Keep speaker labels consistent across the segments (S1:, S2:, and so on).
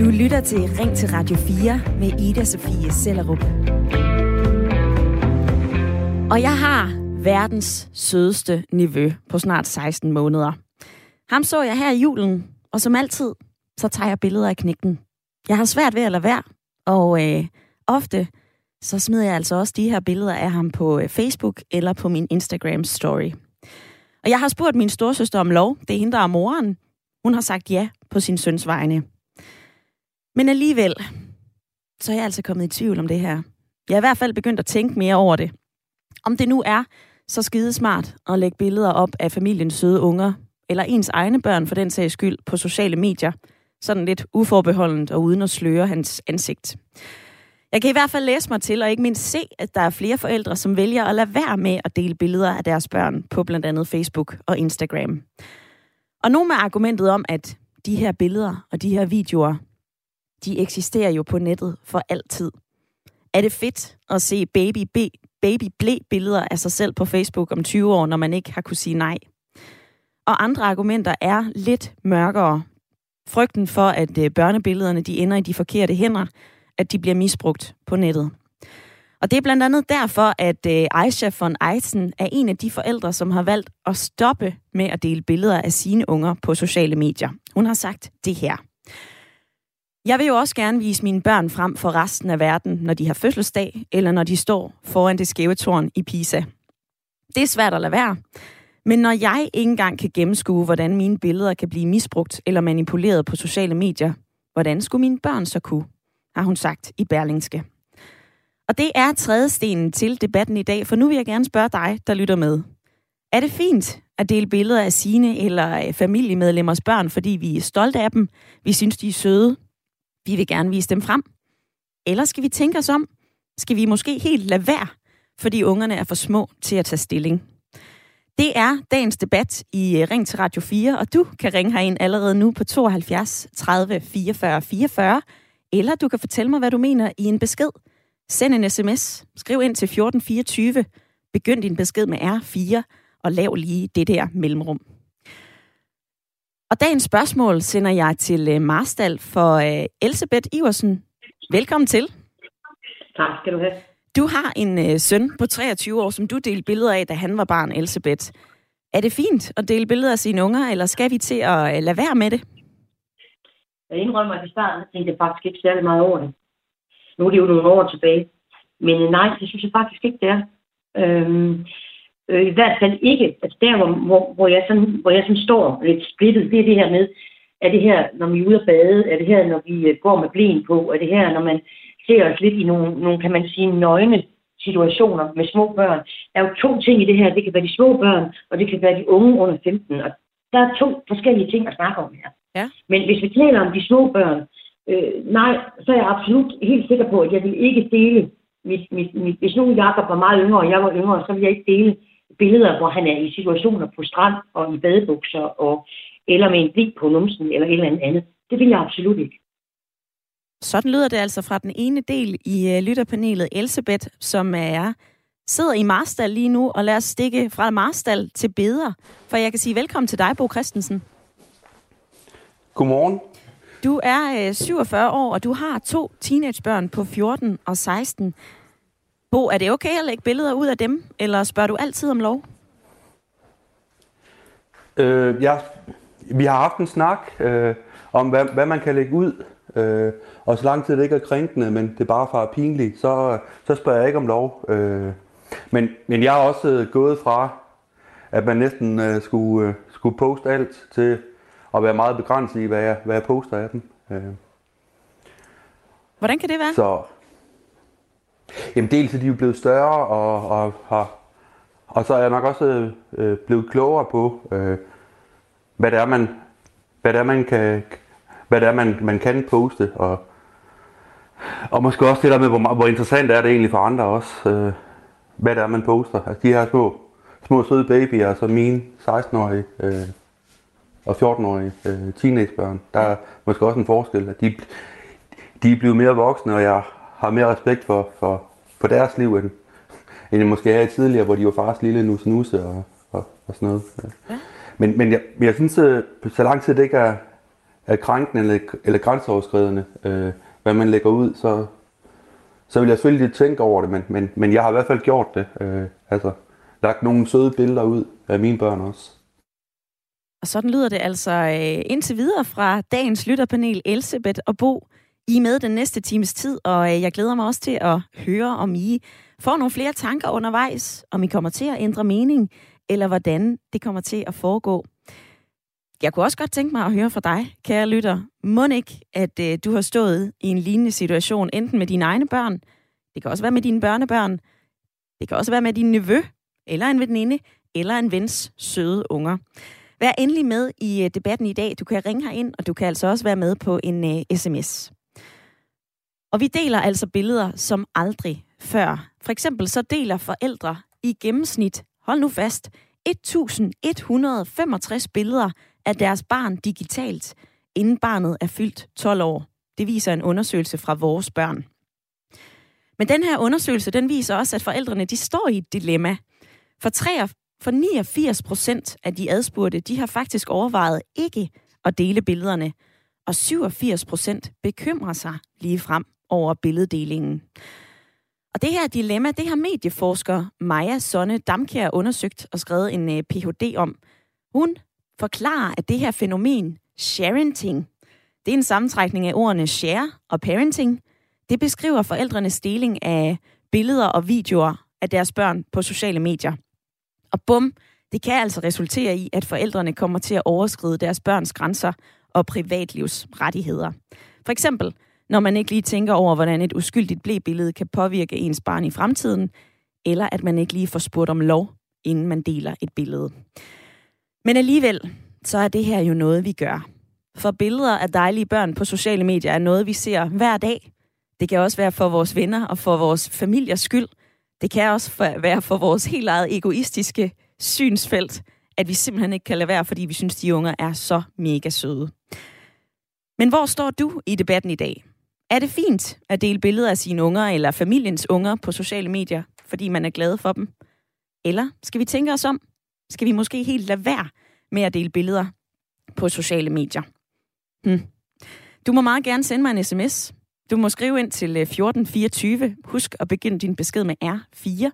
S1: Du lytter til Ring til Radio 4 med Ida Sofie Sellerup. Og jeg har verdens sødeste nevø på snart 16 måneder. Ham så jeg her i julen, og som altid, så tager jeg billeder af knægten. Jeg har svært ved at lade være, og øh, ofte så smider jeg altså også de her billeder af ham på øh, Facebook eller på min Instagram story. Og jeg har spurgt min storsøster om lov. Det er hende, der er moren. Hun har sagt ja på sin søns vegne. Men alligevel, så er jeg altså kommet i tvivl om det her. Jeg er i hvert fald begyndt at tænke mere over det. Om det nu er så skidesmart at lægge billeder op af familiens søde unger, eller ens egne børn for den sags skyld, på sociale medier, sådan lidt uforbeholdent og uden at sløre hans ansigt. Jeg kan i hvert fald læse mig til, og ikke mindst se, at der er flere forældre, som vælger at lade være med at dele billeder af deres børn på blandt andet Facebook og Instagram. Og nu med argumentet om, at de her billeder og de her videoer, de eksisterer jo på nettet for altid. Er det fedt at se baby, baby blæ billeder af sig selv på Facebook om 20 år, når man ikke har kunne sige nej? Og andre argumenter er lidt mørkere. Frygten for, at øh, børnebillederne de ender i de forkerte hænder, at de bliver misbrugt på nettet. Og det er blandt andet derfor, at øh, Aisha von Eisen er en af de forældre, som har valgt at stoppe med at dele billeder af sine unger på sociale medier. Hun har sagt det her. Jeg vil jo også gerne vise mine børn frem for resten af verden, når de har fødselsdag, eller når de står foran det skæve tårn i Pisa. Det er svært at lade være. Men når jeg ikke engang kan gennemskue, hvordan mine billeder kan blive misbrugt eller manipuleret på sociale medier, hvordan skulle mine børn så kunne? har hun sagt i Berlingske. Og det er tredje stenen til debatten i dag, for nu vil jeg gerne spørge dig, der lytter med. Er det fint at dele billeder af sine eller øh, familiemedlemmers børn, fordi vi er stolte af dem, vi synes, de er søde, vi vil gerne vise dem frem? Eller skal vi tænke os om? Skal vi måske helt lade være, fordi ungerne er for små til at tage stilling? Det er dagens debat i øh, Ring til Radio 4, og du kan ringe herind allerede nu på 72 30 44 44, eller du kan fortælle mig, hvad du mener i en besked. Send en sms, skriv ind til 1424, begynd din besked med R4, og lav lige det der mellemrum. Og dagens spørgsmål sender jeg til øh, Marstal for uh, Elisabeth Iversen. Velkommen til.
S2: Tak skal du have.
S1: Du har en uh, søn på 23 år, som du delte billeder af, da han var barn, Elisabeth. Er det fint at dele billeder af sine unger, eller skal vi til at uh, lade være med det?
S2: Jeg indrømmer, at i starten tænkte jeg faktisk ikke særlig meget over det. Nu er det jo nogle år tilbage. Men nej, det synes jeg faktisk ikke, det er. Øhm, øh, I hvert fald ikke. Altså der, hvor, hvor, hvor, jeg sådan, hvor jeg sådan står lidt splittet, det er det her med, er det her, når vi er ude at bade? Er det her, når vi øh, går med blæen på? Er det her, når man ser os lidt i nogle, nogle kan man sige, nøgne situationer med små børn? Der er jo to ting i det her. Det kan være de små børn, og det kan være de unge under 15. Og der er to forskellige ting at snakke om her.
S1: Ja.
S2: Men hvis vi taler om de små børn, øh, nej, så er jeg absolut helt sikker på, at jeg vil ikke dele mit, mit, mit, hvis nu Jacob var meget yngre, og jeg var yngre, så vil jeg ikke dele billeder, hvor han er i situationer på strand og i badebukser, og, eller med en blik på numsen, eller et eller andet. Det vil jeg absolut ikke.
S1: Sådan lyder det altså fra den ene del i uh, lytterpanelet, Elisabeth, som er sidder i Marstal lige nu, og lad os stikke fra Marstal til Beder. For jeg kan sige velkommen til dig, Bo Christensen.
S3: Godmorgen.
S1: Du er øh, 47 år, og du har to teenagebørn på 14 og 16. Bo, er det okay at lægge billeder ud af dem, eller spørger du altid om lov?
S3: Øh, ja, vi har haft en snak øh, om, hvad, hvad man kan lægge ud. Øh, og så lang tid det ikke er krænkende, men det er bare for pinligt, så, så spørger jeg ikke om lov. Øh, men, men jeg har også øh, gået fra, at man næsten øh, skulle, øh, skulle poste alt til at være meget begrænset i, hvad jeg, hvad jeg poster af dem. Øh.
S1: Hvordan kan det være?
S3: Så, jamen dels er de jo blevet større, og, og, og, og så er jeg nok også øh, blevet klogere på, øh, hvad det er, man, hvad det er, man kan, hvad det er, man, man kan poste, og, og måske også det der med, hvor, hvor interessant er det egentlig for andre også, øh, hvad det er, man poster. Altså de her små, små søde babyer, altså mine 16-årige, øh, og 14-årige øh, teenagebørn. Der er måske også en forskel, at de, de er blevet mere voksne, og jeg har mere respekt for, for, for deres liv, end, end jeg måske havde tidligere, hvor de var fars lille nus nusse og, og, og sådan noget. Ja. Men, men jeg, jeg synes, at så lang tid det ikke er, er krænkende eller, eller grænseoverskridende, øh, hvad man lægger ud, så, så vil jeg selvfølgelig tænke over det, men, men, men jeg har i hvert fald gjort det. Øh, altså, lagt nogle søde billeder ud af mine børn også.
S1: Og sådan lyder det altså øh, indtil videre fra dagens lytterpanel, Elsebeth og Bo. I er med den næste times tid, og øh, jeg glæder mig også til at høre, om I får nogle flere tanker undervejs, om I kommer til at ændre mening, eller hvordan det kommer til at foregå. Jeg kunne også godt tænke mig at høre fra dig, kære lytter. Må ikke, at øh, du har stået i en lignende situation, enten med dine egne børn, det kan også være med dine børnebørn, det kan også være med din nevø, eller en veninde, eller en vens søde unger. Vær endelig med i øh, debatten i dag. Du kan ringe ind, og du kan altså også være med på en øh, uh, sms. Og vi deler altså billeder som aldrig før. For eksempel så deler forældre i gennemsnit, hold nu fast, 1165 billeder af deres barn digitalt, inden barnet er fyldt 12 år. Det viser en undersøgelse fra vores børn. Men den her undersøgelse, den viser også, at forældrene de står i et dilemma. For, for 89 procent af de adspurgte, de har faktisk overvejet ikke at dele billederne, og 87 procent bekymrer sig lige frem over billeddelingen. Og det her dilemma, det har medieforsker Maja Sonne Damkjær undersøgt og skrevet en øh, Ph.D. om. Hun forklarer, at det her fænomen, sharenting, det er en sammentrækning af ordene share og parenting. Det beskriver forældrenes deling af billeder og videoer af deres børn på sociale medier. Og bum, det kan altså resultere i, at forældrene kommer til at overskride deres børns grænser og privatlivsrettigheder. For eksempel, når man ikke lige tænker over, hvordan et uskyldigt blæbillede kan påvirke ens barn i fremtiden, eller at man ikke lige får spurgt om lov, inden man deler et billede. Men alligevel, så er det her jo noget, vi gør. For billeder af dejlige børn på sociale medier er noget, vi ser hver dag. Det kan også være for vores venner og for vores familiers skyld. Det kan også være for vores helt eget egoistiske synsfelt, at vi simpelthen ikke kan lade være, fordi vi synes, de unger er så mega søde. Men hvor står du i debatten i dag? Er det fint at dele billeder af sine unger eller familiens unger på sociale medier, fordi man er glad for dem? Eller skal vi tænke os om? Skal vi måske helt lade være med at dele billeder på sociale medier? Hmm. Du må meget gerne sende mig en sms. Du må skrive ind til øh, 1424. Husk at begynde din besked med R4.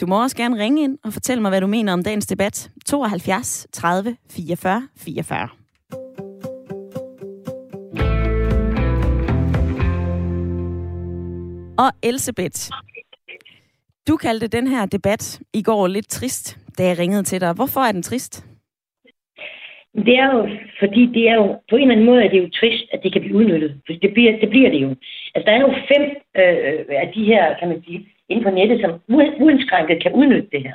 S1: Du må også gerne ringe ind og fortælle mig, hvad du mener om dagens debat. 72 30 44 44. Og Elsebeth, du kaldte den her debat i går lidt trist, da jeg ringede til dig. Hvorfor er den trist?
S2: Det er jo, fordi det er jo, på en eller anden måde er det jo trist, at det kan blive udnyttet. For det bliver det, bliver det jo. Altså, der er jo fem øh, af de her, kan man sige, inden på nettet, som uindskrænket kan udnytte det her.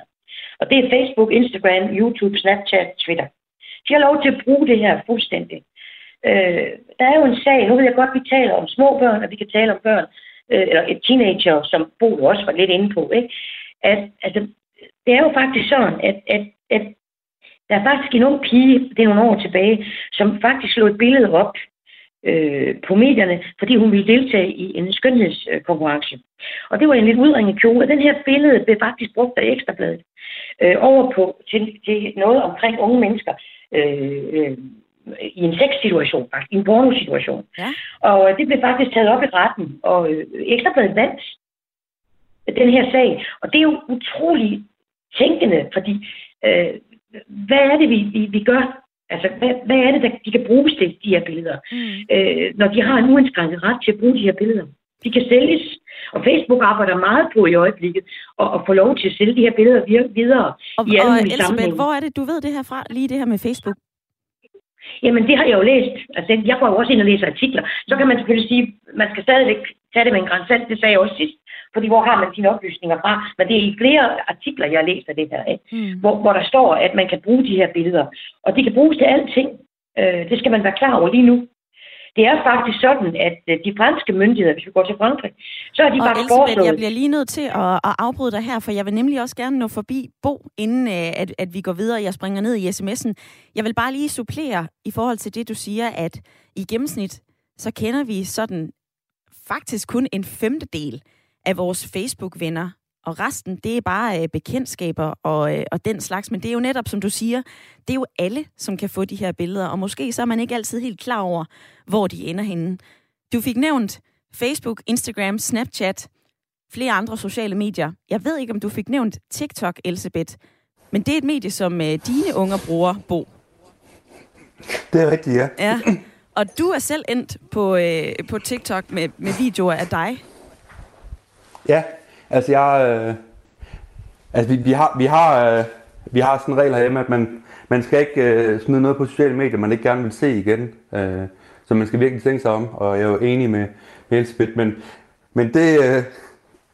S2: Og det er Facebook, Instagram, YouTube, Snapchat, Twitter. De har lov til at bruge det her fuldstændig. Øh, der er jo en sag, nu ved jeg godt, at vi taler om små børn, og vi kan tale om børn, øh, eller et teenager, som Bo også var lidt inde på, ikke? At, altså, det er jo faktisk sådan, at, at, at der er faktisk en ung pige, det er nogle år tilbage, som faktisk slog et billede op øh, på medierne, fordi hun ville deltage i en skønhedskonkurrence. Og det var en lidt udringet kjole, og den her billede blev faktisk brugt af Ekstrabladet øh, over på til, til noget omkring unge mennesker. Øh, øh, i en sexsituation, faktisk, i en pornosituation. Ja. Og øh, det blev faktisk taget op i retten, og øh, Ekstrabladet vandt den her sag. Og det er jo utrolig tænkende, fordi øh, hvad er det, vi, vi, vi gør? Altså, hvad, hvad er det, der de kan bruges til, de her billeder? Mm. Øh, når de har en uindskrænket ret til at bruge de her billeder. De kan sælges, og Facebook arbejder meget på i øjeblikket at, at få lov til at sælge de her billeder videre
S1: og, i alle og Elisabeth, hvor er det, du ved det her fra, lige det her med Facebook?
S2: Jamen, det har jeg jo læst. Altså, jeg går jo også ind og læser artikler. Så kan man selvfølgelig sige, at man skal stadigvæk tage det med en grænsalt. Det sagde jeg også sidst. Fordi hvor har man sine oplysninger fra? Men det er i flere artikler, jeg har læst af det her, ikke? Mm. Hvor, hvor der står, at man kan bruge de her billeder. Og det kan bruges til alting. Øh, det skal man være klar over lige nu. Det er faktisk sådan, at øh, de franske myndigheder, hvis vi går til Frankrig, så har de
S1: og
S2: faktisk
S1: foreslået... jeg bliver lige nødt til at, at afbryde dig her, for jeg vil nemlig også gerne nå forbi Bo, inden øh, at, at vi går videre. Jeg springer ned i sms'en. Jeg vil bare lige supplere i forhold til det, du siger, at i gennemsnit, så kender vi sådan faktisk kun en femtedel af vores Facebook-venner og resten, det er bare øh, bekendtskaber og, øh, og den slags. Men det er jo netop, som du siger, det er jo alle, som kan få de her billeder, og måske så er man ikke altid helt klar over, hvor de ender henne. Du fik nævnt Facebook, Instagram, Snapchat, flere andre sociale medier. Jeg ved ikke, om du fik nævnt TikTok, Elisabeth, men det er et medie, som øh, dine unger bruger, Bo.
S3: Det er rigtigt, ja.
S1: Ja, og du er selv endt på, øh, på TikTok med, med videoer af dig.
S3: Ja, altså jeg... Øh, altså vi, vi har, vi har, øh, vi har sådan en regel herhjemme, at man, man skal ikke øh, smide noget på sociale medier, man ikke gerne vil se igen. Øh, så man skal virkelig tænke sig om, og jeg er jo enig med, med Elisabeth, men, men det, øh,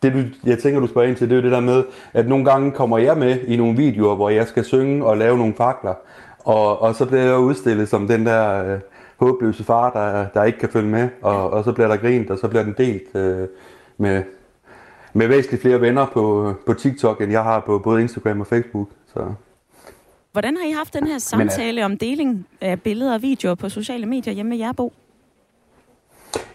S3: det du, jeg tænker, du spørger ind til, det er jo det der med, at nogle gange kommer jeg med i nogle videoer, hvor jeg skal synge og lave nogle fakler, og, og så bliver jeg udstillet som den der øh, håbløse far, der, der ikke kan følge med, og, og så bliver der grint, og så bliver den delt øh, med, med væsentligt flere venner på, på TikTok, end jeg har på både Instagram og Facebook. Så.
S1: Hvordan har I haft den her samtale Men, om deling af billeder og videoer på sociale medier hjemme med jer, Bo?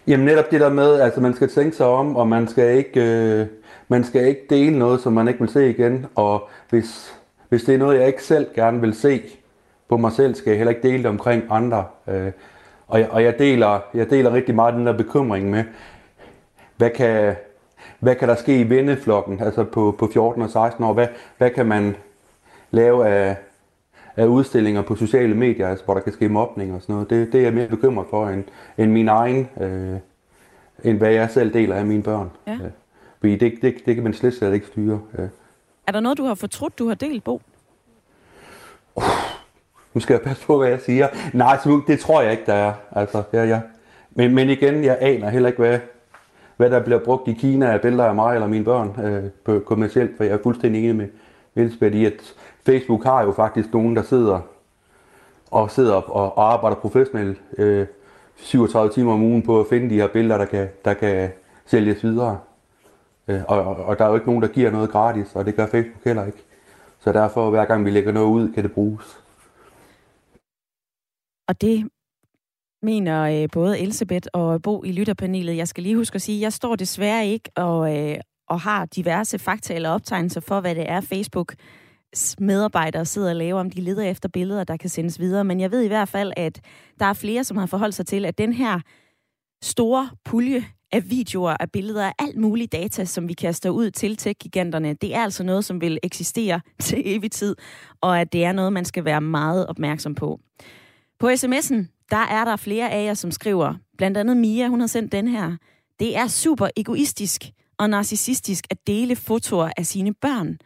S3: Jamen netop det der med, altså man skal tænke sig om, og man skal ikke, øh, man skal ikke dele noget, som man ikke vil se igen. Og hvis, hvis det er noget, jeg ikke selv gerne vil se på mig selv, skal jeg heller ikke dele det omkring andre. Øh, og jeg, og jeg, deler, jeg deler rigtig meget den der bekymring med, hvad kan, hvad kan der ske i venneflokken, altså på, på 14 og 16 år? Hvad, hvad kan man lave af, af udstillinger på sociale medier, altså, hvor der kan ske mobning og sådan noget. Det, det er jeg mere bekymret for, end, end min egen, øh, end hvad jeg selv deler af mine børn. Ja. Øh, fordi det, det, det kan man slet, slet ikke styre. Øh.
S1: Er der noget, du har fortrudt, du har delt, Bo?
S3: Uh, nu skal jeg passe på, hvad jeg siger. Nej, det tror jeg ikke, der er. Altså, ja, ja. Men, men igen, jeg aner heller ikke, hvad, hvad der bliver brugt i Kina af billeder af mig eller mine børn øh, på kommercielt, for jeg er fuldstændig enig med Elisabeth i, at Facebook har jo faktisk nogen, der sidder og sidder og arbejder professionelt øh, 37 timer om ugen på at finde de her billeder, der kan, der kan sælges videre. Øh, og, og, og der er jo ikke nogen, der giver noget gratis, og det gør Facebook heller ikke. Så derfor, hver gang vi lægger noget ud, kan det bruges.
S1: Og det mener øh, både Elisabeth og Bo i lytterpanelet. Jeg skal lige huske at sige, at jeg står desværre ikke og, øh, og har diverse fakta eller optegnelser for, hvad det er, Facebook medarbejdere sidder og laver, om de leder efter billeder, der kan sendes videre. Men jeg ved i hvert fald, at der er flere, som har forholdt sig til, at den her store pulje af videoer, af billeder, af alt muligt data, som vi kaster ud til tech-giganterne, det er altså noget, som vil eksistere til evig tid, og at det er noget, man skal være meget opmærksom på. På sms'en, der er der flere af jer, som skriver, blandt andet Mia, hun har sendt den her. Det er super egoistisk og narcissistisk at dele fotoer af sine børn.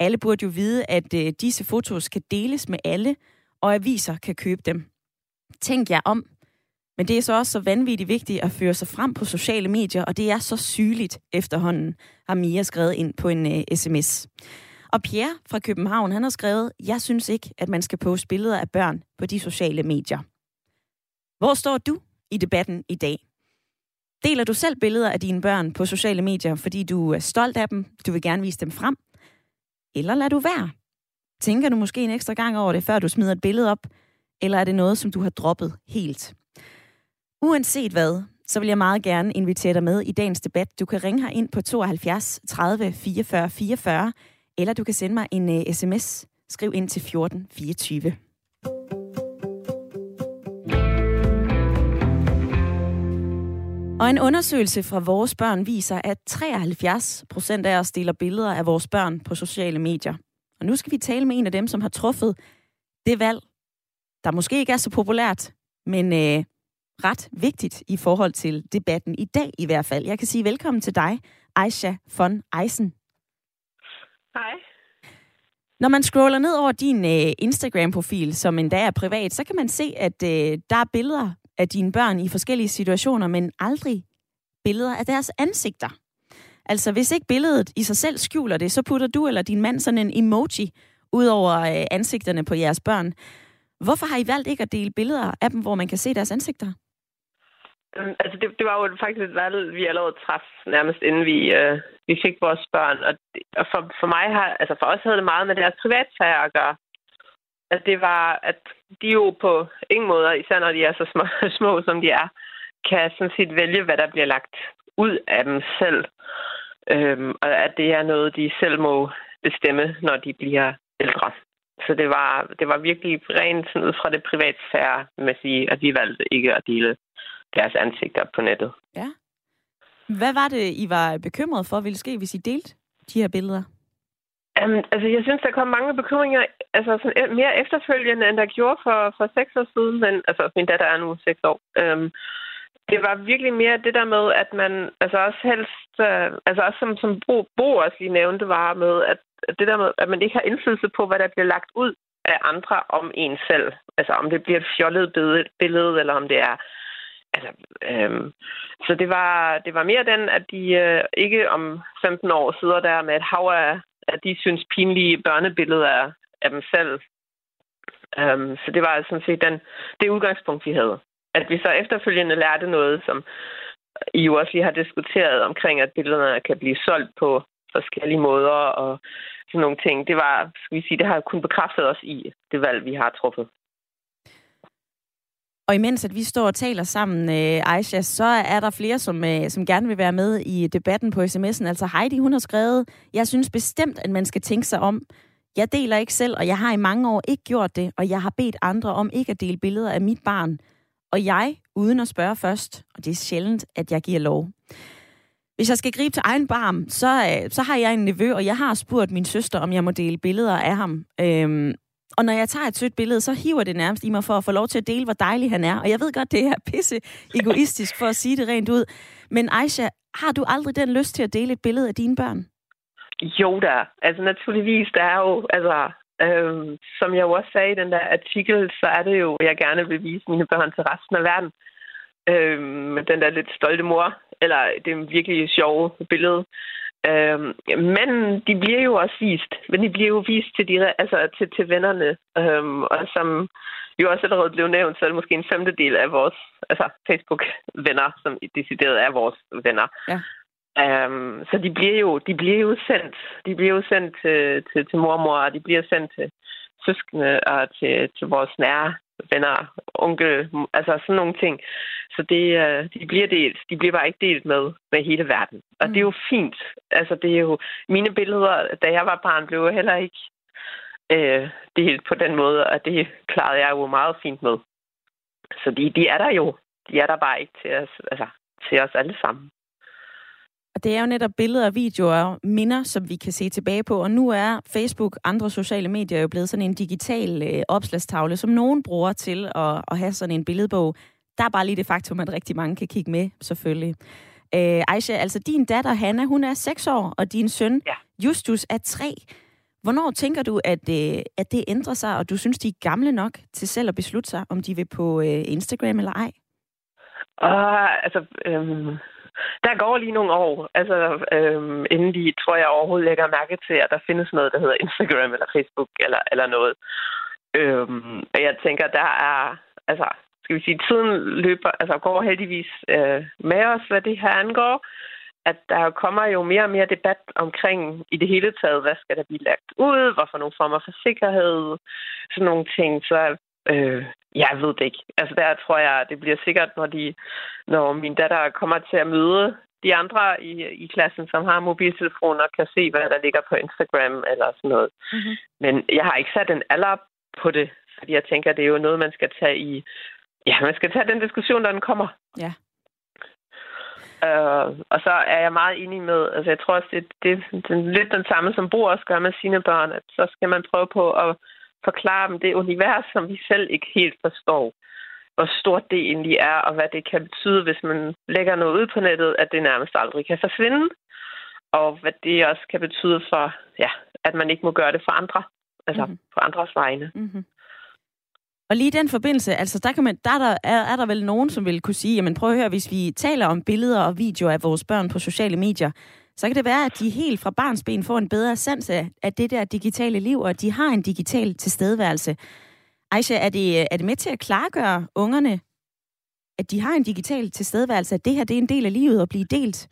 S1: Alle burde jo vide, at øh, disse fotos kan deles med alle, og aviser kan købe dem. Tænk jer om. Men det er så også så vanvittigt vigtigt at føre sig frem på sociale medier, og det er så sygeligt efterhånden, har Mia skrevet ind på en øh, sms. Og Pierre fra København, han har skrevet, jeg synes ikke, at man skal poste billeder af børn på de sociale medier. Hvor står du i debatten i dag? Deler du selv billeder af dine børn på sociale medier, fordi du er stolt af dem, du vil gerne vise dem frem? Eller lader du være? Tænker du måske en ekstra gang over det, før du smider et billede op? Eller er det noget, som du har droppet helt? Uanset hvad, så vil jeg meget gerne invitere dig med i dagens debat. Du kan ringe her ind på 72 30 44 44, eller du kan sende mig en øh, uh, sms. Skriv ind til 14 24. Og en undersøgelse fra vores børn viser, at 73 procent af os deler billeder af vores børn på sociale medier. Og nu skal vi tale med en af dem, som har truffet det valg, der måske ikke er så populært, men øh, ret vigtigt i forhold til debatten i dag i hvert fald. Jeg kan sige velkommen til dig, Aisha von Eisen.
S4: Hej.
S1: Når man scroller ned over din øh, Instagram-profil, som endda er privat, så kan man se, at øh, der er billeder af dine børn i forskellige situationer, men aldrig billeder af deres ansigter. Altså, hvis ikke billedet i sig selv skjuler det, så putter du eller din mand sådan en emoji ud over øh, ansigterne på jeres børn. Hvorfor har I valgt ikke at dele billeder af dem, hvor man kan se deres ansigter?
S4: Altså, det, det var jo faktisk et valg, vi allerede træffede nærmest inden vi, øh, vi fik vores børn. Og, og for, for mig har, altså for os havde det meget med deres privatsager at gøre at det var, at de jo på ingen måder, især når de er så små, små som de er, kan sådan set vælge, hvad der bliver lagt ud af dem selv. Øhm, og at det er noget, de selv må bestemme, når de bliver ældre. Så det var, det var virkelig rent sådan ud fra det private sfære, med at sige, at vi valgte ikke at dele deres ansigter på nettet.
S1: Ja. Hvad var det, I var bekymret for, ville ske, hvis I delte de her billeder?
S4: Um, altså, jeg synes, der kom mange bekymringer altså, sådan, øh, mere efterfølgende, end der gjorde for, for seks år siden. Men, altså, min datter er nu seks år. Um, det var virkelig mere det der med, at man altså også helst, uh, altså også som, som Bo, Bo også lige nævnte, var med, at det der med, at man ikke har indflydelse på, hvad der bliver lagt ud af andre om en selv. Altså om det bliver et fjollet billede, eller om det er Altså, øhm, så det var, det var mere den, at de øh, ikke om 15 år sidder der med et hav af, at de synes pinlige børnebilleder af, af dem selv. Um, så det var altså sådan set den, det udgangspunkt, vi havde. At vi så efterfølgende lærte noget, som I jo også lige har diskuteret omkring, at billederne kan blive solgt på forskellige måder og sådan nogle ting. Det var, skal vi sige, det har kun bekræftet os i det valg, vi har truffet.
S1: Og imens at vi står og taler sammen, øh, Aisha, så er der flere, som, øh, som gerne vil være med i debatten på sms'en. Altså Heidi, hun har skrevet, jeg synes bestemt, at man skal tænke sig om. Jeg deler ikke selv, og jeg har i mange år ikke gjort det, og jeg har bedt andre om ikke at dele billeder af mit barn. Og jeg, uden at spørge først, og det er sjældent, at jeg giver lov. Hvis jeg skal gribe til egen barm, så, øh, så har jeg en nevø, og jeg har spurgt min søster, om jeg må dele billeder af ham. Øhm, og når jeg tager et sødt billede, så hiver det nærmest i mig for at få lov til at dele, hvor dejlig han er. Og jeg ved godt, det er pisse egoistisk for at sige det rent ud. Men Aisha, har du aldrig den lyst til at dele et billede af dine børn?
S4: Jo da. Altså naturligvis, der er jo, altså, øhm, som jeg jo også sagde i den der artikel, så er det jo, at jeg gerne vil vise mine børn til resten af verden. Øhm, den der lidt stolte mor, eller det er virkelig sjove billede. Øhm, men de bliver jo også vist, men de bliver jo vist til, de, altså til, til vennerne. Øhm, og som jo også allerede blev nævnt, så er det måske en femtedel af vores altså Facebook-venner, som decideret er vores venner. Ja. Øhm, så de bliver jo de bliver jo sendt. De bliver jo sendt til, til, til mormor, og de bliver sendt til søskende og til, til vores nære venner, onkel, altså sådan nogle ting. Så det, øh, de bliver delt. De bliver bare ikke delt med, med hele verden. Og mm. det er jo fint. Altså, det er jo... Mine billeder, da jeg var barn, blev heller ikke øh, delt på den måde, og det klarede jeg jo meget fint med. Så de, de er der jo. De er der bare ikke til os, altså, til os alle sammen.
S1: Og det er jo netop billeder og videoer og minder, som vi kan se tilbage på. Og nu er Facebook og andre sociale medier jo blevet sådan en digital øh, opslagstavle, som nogen bruger til at, at have sådan en billedbog. Der er bare lige det faktum, at rigtig mange kan kigge med, selvfølgelig. Øh, Aisha, altså din datter Hanna, hun er 6 år, og din søn ja. Justus er 3. Hvornår tænker du, at, øh, at det ændrer sig, og du synes, de er gamle nok til selv at beslutte sig, om de vil på øh, Instagram eller ej?
S4: Uh, altså, øhm, der går lige nogle år, altså øhm, inden de, tror jeg, overhovedet lægger mærke til, at der findes noget, der hedder Instagram eller Facebook eller, eller noget. Øhm, og jeg tænker, der er, altså, skal vi sige, tiden løber, altså går heldigvis øh, med os, hvad det her angår at der kommer jo mere og mere debat omkring i det hele taget, hvad skal der blive lagt ud, hvorfor nogle former for sikkerhed, sådan nogle ting. Så Øh, jeg ved det ikke. Altså der tror jeg, det bliver sikkert, når, de, når min datter kommer til at møde de andre i, i klassen, som har mobiltelefoner, kan se, hvad der ligger på Instagram eller sådan noget. Mm-hmm. Men jeg har ikke sat en alder på det, fordi jeg tænker, det er jo noget, man skal tage i... Ja, man skal tage den diskussion, når den kommer.
S1: Ja.
S4: Uh, og så er jeg meget enig med, altså jeg tror også, det, det, det er lidt den samme, som Bo også gør med sine børn, at så skal man prøve på at forklare dem det univers, som vi selv ikke helt forstår. Hvor stort det egentlig er, og hvad det kan betyde, hvis man lægger noget ud på nettet, at det nærmest aldrig kan forsvinde. Og hvad det også kan betyde for, ja, at man ikke må gøre det for andre. Altså mm-hmm. for andres vegne. Mm-hmm.
S1: Og lige i den forbindelse, altså der, kan man, der, er, der er, er der vel nogen, som vil kunne sige, jamen prøv at høre, hvis vi taler om billeder og videoer af vores børn på sociale medier, så kan det være, at de helt fra barnsben får en bedre sans af det der digitale liv, og de har en digital tilstedeværelse. Aisha, er det, er det med til at klargøre ungerne, at de har en digital tilstedeværelse, at det her det er en del af livet at blive delt?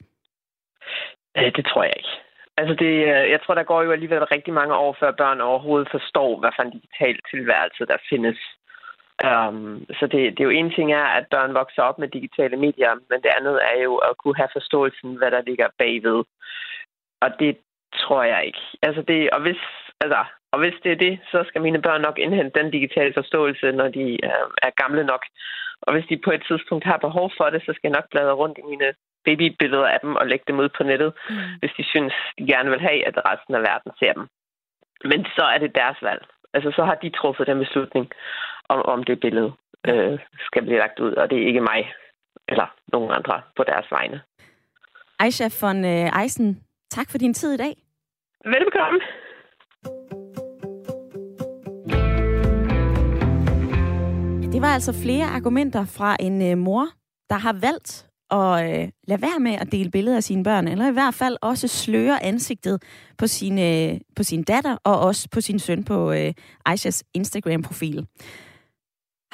S4: Det tror jeg ikke. Altså det, øh, jeg tror, der går jo alligevel rigtig mange år, før børn overhovedet forstår, hvad for en digital tilværelse der findes. Um, så det, det er jo en ting er, at børn vokser op med digitale medier, men det andet er jo at kunne have forståelsen, hvad der ligger bagved. og det tror jeg ikke. Altså det, og hvis, altså, og hvis det er det, så skal mine børn nok indhente den digitale forståelse, når de øh, er gamle nok. Og hvis de på et tidspunkt har behov for det, så skal jeg nok bladre rundt i mine babybilleder af dem og lægge dem ud på nettet, mm. hvis de synes, de gerne vil have, at resten af verden ser dem. Men så er det deres valg. Altså, så har de truffet den beslutning, om, om det billede øh, skal blive lagt ud, og det er ikke mig eller nogen andre på deres vegne.
S1: Aisha von øh, Eisen, tak for din tid i dag.
S4: Velbekomme.
S1: Det var altså flere argumenter fra en øh, mor, der har valgt at øh, lade være med at dele billeder af sine børn, eller i hvert fald også sløre ansigtet på sin, øh, på sin datter og også på sin søn på øh, Aishas Instagram-profil.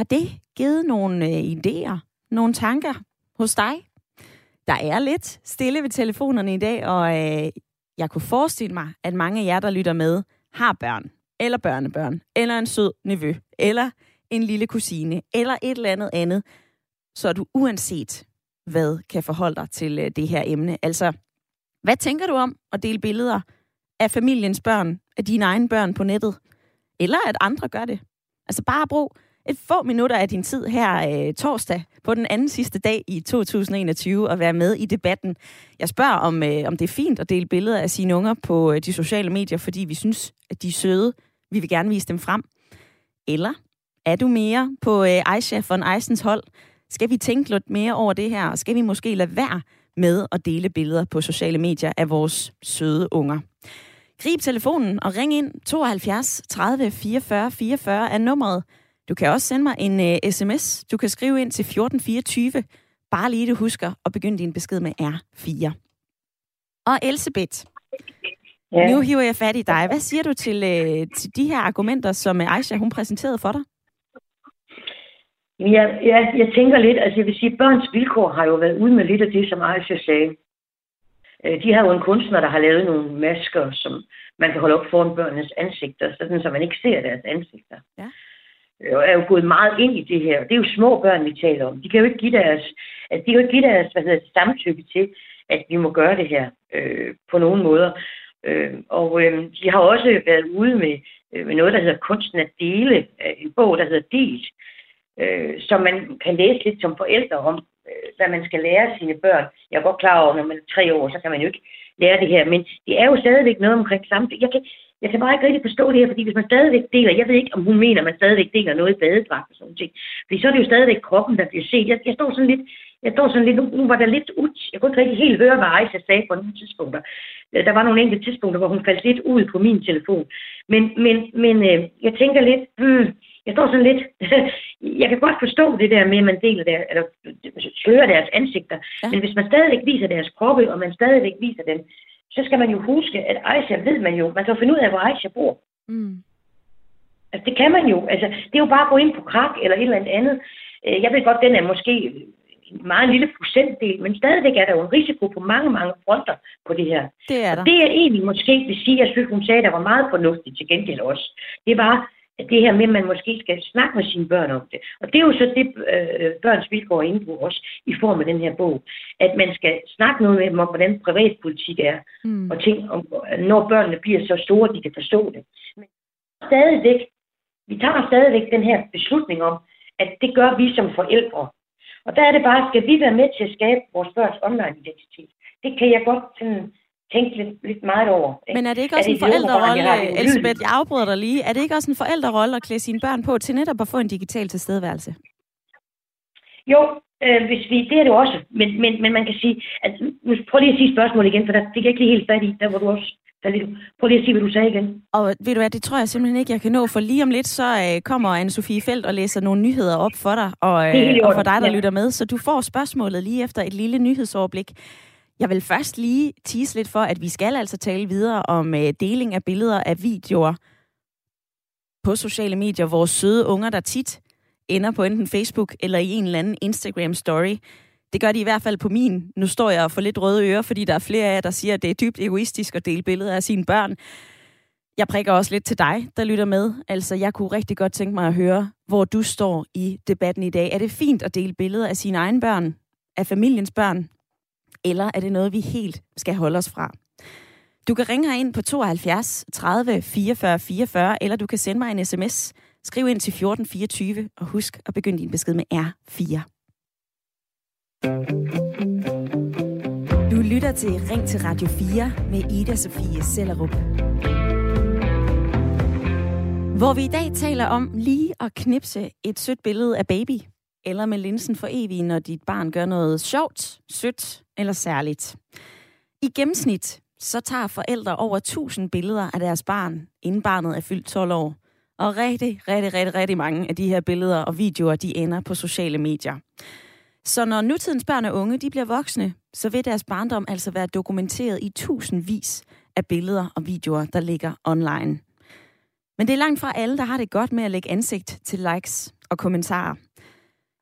S1: Har det givet nogle øh, idéer, nogle tanker hos dig? Der er lidt stille ved telefonerne i dag, og øh, jeg kunne forestille mig, at mange af jer, der lytter med, har børn, eller børnebørn, eller en sød nevø, eller en lille kusine, eller et eller andet andet, så du uanset hvad kan forholde dig til øh, det her emne. Altså, hvad tænker du om at dele billeder af familiens børn, af dine egne børn på nettet? Eller at andre gør det? Altså bare brug et få minutter af din tid her øh, torsdag på den anden sidste dag i 2021 og være med i debatten. Jeg spørger, om, øh, om det er fint at dele billeder af sine unger på øh, de sociale medier, fordi vi synes, at de er søde. Vi vil gerne vise dem frem. Eller er du mere på øh, Aisha von Eisens hold, skal vi tænke lidt mere over det her, og skal vi måske lade være med at dele billeder på sociale medier af vores søde unger? Grib telefonen og ring ind 72 30 44 44 er nummeret. Du kan også sende mig en øh, sms. Du kan skrive ind til 1424. Bare lige du husker at begynde din besked med R4. Og Elisabeth, ja. nu hiver jeg fat i dig. Hvad siger du til, uh, til de her argumenter, som Aisha hun præsenterede for dig?
S2: Ja, ja, jeg tænker lidt, altså jeg vil sige, børns vilkår har jo været ude med lidt af det, som Aisha sagde. Øh, de har jo en kunstner, der har lavet nogle masker, som man kan holde op foran børnenes ansigter, sådan så man ikke ser deres ansigter. Ja. Øh, og er jo gået meget ind i det her. Det er jo små børn, vi taler om. De kan jo ikke give deres, altså, de kan jo ikke give deres hvad hedder samtykke til, at vi må gøre det her øh, på nogen måder. Øh, og øh, de har også været ude med, øh, med noget, der hedder Kunsten at dele. Øh, en bog, der hedder Delt, øh, som man kan læse lidt som forældre om, øh, hvad man skal lære sine børn. Jeg er godt klar over, når man er tre år, så kan man jo ikke lære det her, men det er jo stadigvæk noget omkring samtykke. Jeg kan, jeg kan bare ikke rigtig forstå det her, fordi hvis man stadigvæk deler, jeg ved ikke, om hun mener, at man stadigvæk deler noget i badedragt og sådan noget. Fordi så er det jo stadigvæk kroppen, der bliver set. Jeg, jeg står sådan lidt, jeg står sådan lidt, nu, nu var der lidt ud. Jeg kunne ikke rigtig helt høre, hvad Aisha sagde på nogle tidspunkter. Øh, der var nogle enkelte tidspunkter, hvor hun faldt lidt ud på min telefon. Men, men, men øh, jeg tænker lidt, hmm, jeg står sådan lidt, jeg kan godt forstå det der med, at man deler der, eller slører deres ansigter, ja. men hvis man stadigvæk viser deres kroppe, og man stadigvæk viser dem, så skal man jo huske, at Aisha ved man jo, man kan finde ud af, hvor Aisha bor. Mm. Altså, det kan man jo. Altså, det er jo bare at gå ind på krak eller et eller andet. Øh, jeg ved godt, den er måske en meget lille procentdel, men stadigvæk er der jo en risiko på mange, mange fronter på det her.
S1: Det er der.
S2: Og det er egentlig måske vil sige, jeg synes, hun sagde, der var meget fornuftigt til gengæld også. Det var, det her med, at man måske skal snakke med sine børn om det. Og det er jo så det, øh, børns vilkår indgår også i form af den her bog. At man skal snakke noget med dem om, hvordan privatpolitik er, mm. og ting om, når børnene bliver så store, de kan forstå det. Men stadigvæk, vi tager stadigvæk den her beslutning om, at det gør vi som forældre. Og der er det bare, skal vi være med til at skabe vores børns online-identitet? Det kan jeg godt sådan tænkt lidt, lidt meget over.
S1: Ikke? Men er det ikke også er en forældrerolle, Elisabeth, jeg afbryder dig lige, er det ikke også en forældrerolle at klæde sine børn på til netop at få en digital tilstedeværelse?
S2: Jo, øh, hvis vi, det er det også. Men, men, men man kan sige, at, nu prøv lige at sige spørgsmål igen, for der fik jeg ikke lige helt fat i, der hvor du også Prøv lige at sige, hvad du sagde igen.
S1: Og ved du hvad, det tror jeg simpelthen ikke, jeg kan nå, for lige om lidt, så øh, kommer anne Sofie Felt og læser nogle nyheder op for dig, og, øh, og for dig, der ja. lytter med. Så du får spørgsmålet lige efter et lille nyhedsoverblik. Jeg vil først lige tease lidt for, at vi skal altså tale videre om øh, deling af billeder af videoer på sociale medier. Vores søde unger, der tit ender på enten Facebook eller i en eller anden Instagram-story. Det gør de i hvert fald på min. Nu står jeg og får lidt røde ører, fordi der er flere af jer, der siger, at det er dybt egoistisk at dele billeder af sine børn. Jeg prikker også lidt til dig, der lytter med. Altså, jeg kunne rigtig godt tænke mig at høre, hvor du står i debatten i dag. Er det fint at dele billeder af sine egne børn, af familiens børn, eller er det noget, vi helt skal holde os fra? Du kan ringe ind på 72 30 44 44, eller du kan sende mig en sms. Skriv ind til 1424, og husk at begynde din besked med R4. Du lytter til Ring til Radio 4 med Ida Sofie Sellerup. Hvor vi i dag taler om lige at knipse et sødt billede af baby, eller med linsen for evig, når dit barn gør noget sjovt, sødt eller særligt. I gennemsnit så tager forældre over 1000 billeder af deres barn, inden barnet er fyldt 12 år. Og rigtig, rigtig, rigtig, rigtig mange af de her billeder og videoer, de ender på sociale medier. Så når nutidens børn og unge de bliver voksne, så vil deres barndom altså være dokumenteret i tusindvis af billeder og videoer, der ligger online. Men det er langt fra alle, der har det godt med at lægge ansigt til likes og kommentarer.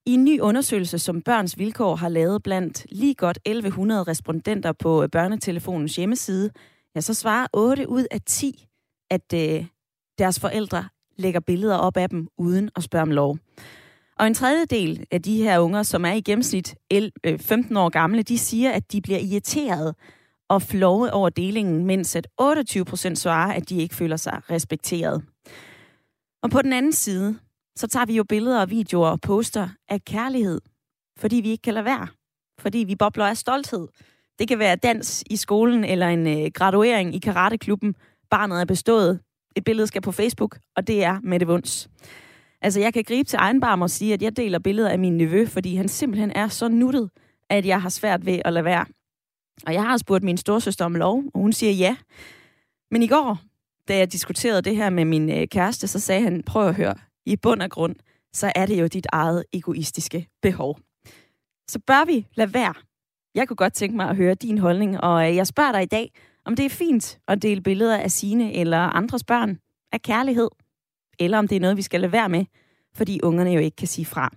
S1: I en ny undersøgelse, som Børns Vilkår har lavet blandt lige godt 1100 respondenter på øh, børnetelefonens hjemmeside, ja, så svarer 8 ud af 10, at øh, deres forældre lægger billeder op af dem uden at spørge om lov. Og en tredjedel af de her unger, som er i gennemsnit 15 øh, år gamle, de siger, at de bliver irriteret og flove over delingen, mens at 28 procent svarer, at de ikke føler sig respekteret. Og på den anden side, så tager vi jo billeder og videoer og poster af kærlighed, fordi vi ikke kan lade være. Fordi vi bobler af stolthed. Det kan være dans i skolen eller en øh, graduering i karateklubben. Barnet er bestået. Et billede skal på Facebook, og det er med vunds. Altså, jeg kan gribe til egen barm og sige, at jeg deler billeder af min nevø, fordi han simpelthen er så nuttet, at jeg har svært ved at lade være. Og jeg har spurgt min storsøster om lov, og hun siger ja. Men i går, da jeg diskuterede det her med min øh, kæreste, så sagde han, prøv at høre, i bund og grund, så er det jo dit eget egoistiske behov. Så bør vi lade være. Jeg kunne godt tænke mig at høre din holdning, og øh, jeg spørger dig i dag, om det er fint at dele billeder af sine eller andres børn af kærlighed, eller om det er noget, vi skal lade være med, fordi ungerne jo ikke kan sige fra.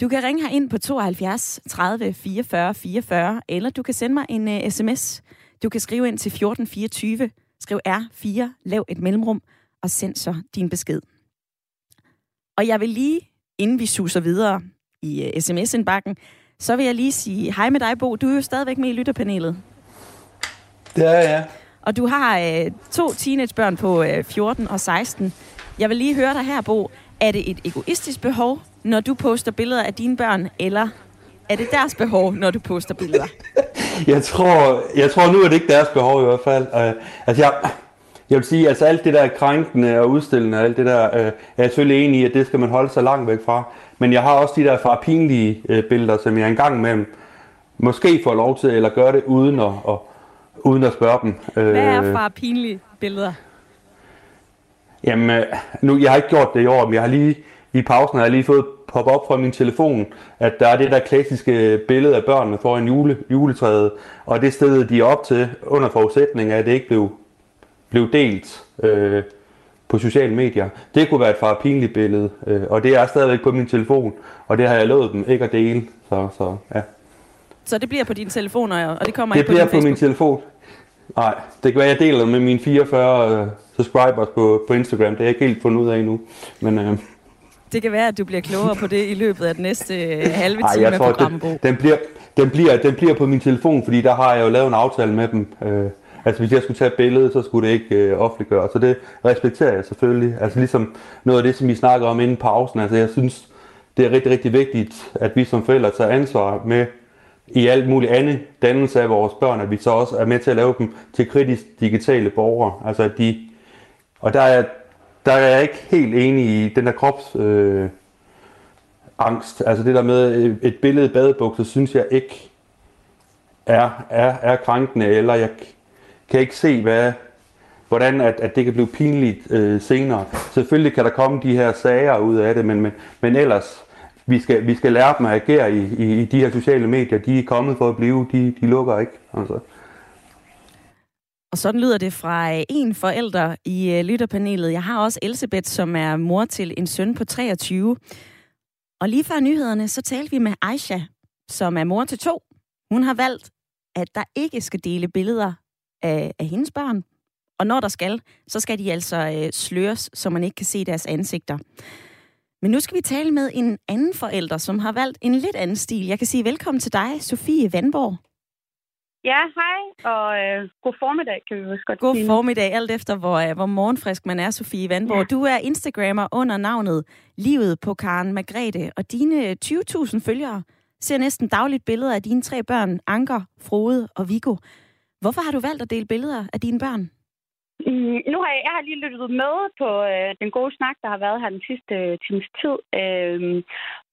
S1: Du kan ringe her ind på 72 30 44 44, eller du kan sende mig en øh, uh, sms. Du kan skrive ind til 1424, skriv R4, lav et mellemrum, og send så din besked. Og jeg vil lige, inden vi suser videre i uh, sms-indbakken, så vil jeg lige sige hej med dig, Bo. Du er jo stadigvæk med i lytterpanelet.
S3: Det er jeg.
S1: Og du har uh, to teenagebørn på uh, 14 og 16. Jeg vil lige høre dig her, Bo. Er det et egoistisk behov, når du poster billeder af dine børn, eller er det deres behov, når du poster billeder?
S3: jeg, tror, jeg tror nu er det ikke deres behov i hvert fald. Uh, altså jeg, jeg vil sige, altså alt det der krænkende og udstillende, alt det der, uh, er jeg selvfølgelig enig i, at det skal man holde sig langt væk fra. Men jeg har også de der far pinlige uh, billeder, som jeg engang med måske får lov til, eller gøre det uden at, at, uden at spørge dem.
S1: Hvad er far pinlige billeder?
S3: Jamen, nu, jeg har ikke gjort det i år, men jeg har lige i pausen har jeg lige fået pop op fra min telefon, at der er det der klassiske billede af børnene foran jule, juletræet, og det sted de er op til under forudsætning af, at det ikke blev, blev delt øh, på sociale medier. Det kunne være et far pinligt billede, øh, og det er stadigvæk på min telefon, og det har jeg lovet dem ikke at dele. Så, så, ja.
S1: så det bliver på din telefon, og det kommer
S3: det
S1: ikke
S3: på Det bliver på min telefon. Nej, det kan være, jeg deler med mine 44 uh, subscribers på, på Instagram. Det er jeg ikke helt fundet ud af endnu. Men, uh,
S1: det kan være, at du bliver klogere på det i løbet af den næste uh, halve time af programmet,
S3: den, den, bliver, den, bliver, den bliver på min telefon, fordi der har jeg jo lavet en aftale med dem. Uh, altså hvis jeg skulle tage et billede, så skulle det ikke øh, offentliggøres. Så det respekterer jeg selvfølgelig. Altså ligesom noget af det, som vi snakker om inden pausen. Altså jeg synes, det er rigtig, rigtig vigtigt, at vi som forældre tager ansvar med i alt muligt andet dannelse af vores børn, at vi så også er med til at lave dem til kritisk digitale borgere. Altså at de, og der er, der er jeg ikke helt enig i den der krops øh, angst. Altså det der med øh, et billede i badebukser, synes jeg ikke er, er, er krænkende, eller jeg kan ikke se, hvad, hvordan at, at det kan blive pinligt øh, senere. Selvfølgelig kan der komme de her sager ud af det, men, men, men ellers vi skal, vi skal lære dem at agere i, i, i de her sociale medier. De er kommet for at blive, de, de lukker ikke. Altså.
S1: Og sådan lyder det fra øh, en forælder i øh, lytterpanelet. Jeg har også Elisabeth, som er mor til en søn på 23. Og lige før nyhederne, så talte vi med Aisha, som er mor til to. Hun har valgt, at der ikke skal dele billeder af, af hendes børn. Og når der skal, så skal de altså uh, sløres, så man ikke kan se deres ansigter. Men nu skal vi tale med en anden forælder, som har valgt en lidt anden stil. Jeg kan sige velkommen til dig, Sofie Vandborg.
S5: Ja, hej, og øh, god formiddag, kan vi også godt
S1: God
S5: sige.
S1: formiddag, alt efter hvor, øh, hvor morgenfrisk man er, Sofie Vandborg. Ja. Du er Instagrammer under navnet Livet på Karen Margrethe, og dine 20.000 følgere ser næsten dagligt billeder af dine tre børn, Anker, Frode og Viggo. Hvorfor har du valgt at dele billeder af dine børn?
S5: Mm, nu har jeg, jeg har lige lyttet med på øh, den gode snak, der har været her den sidste øh, times tid. Øh,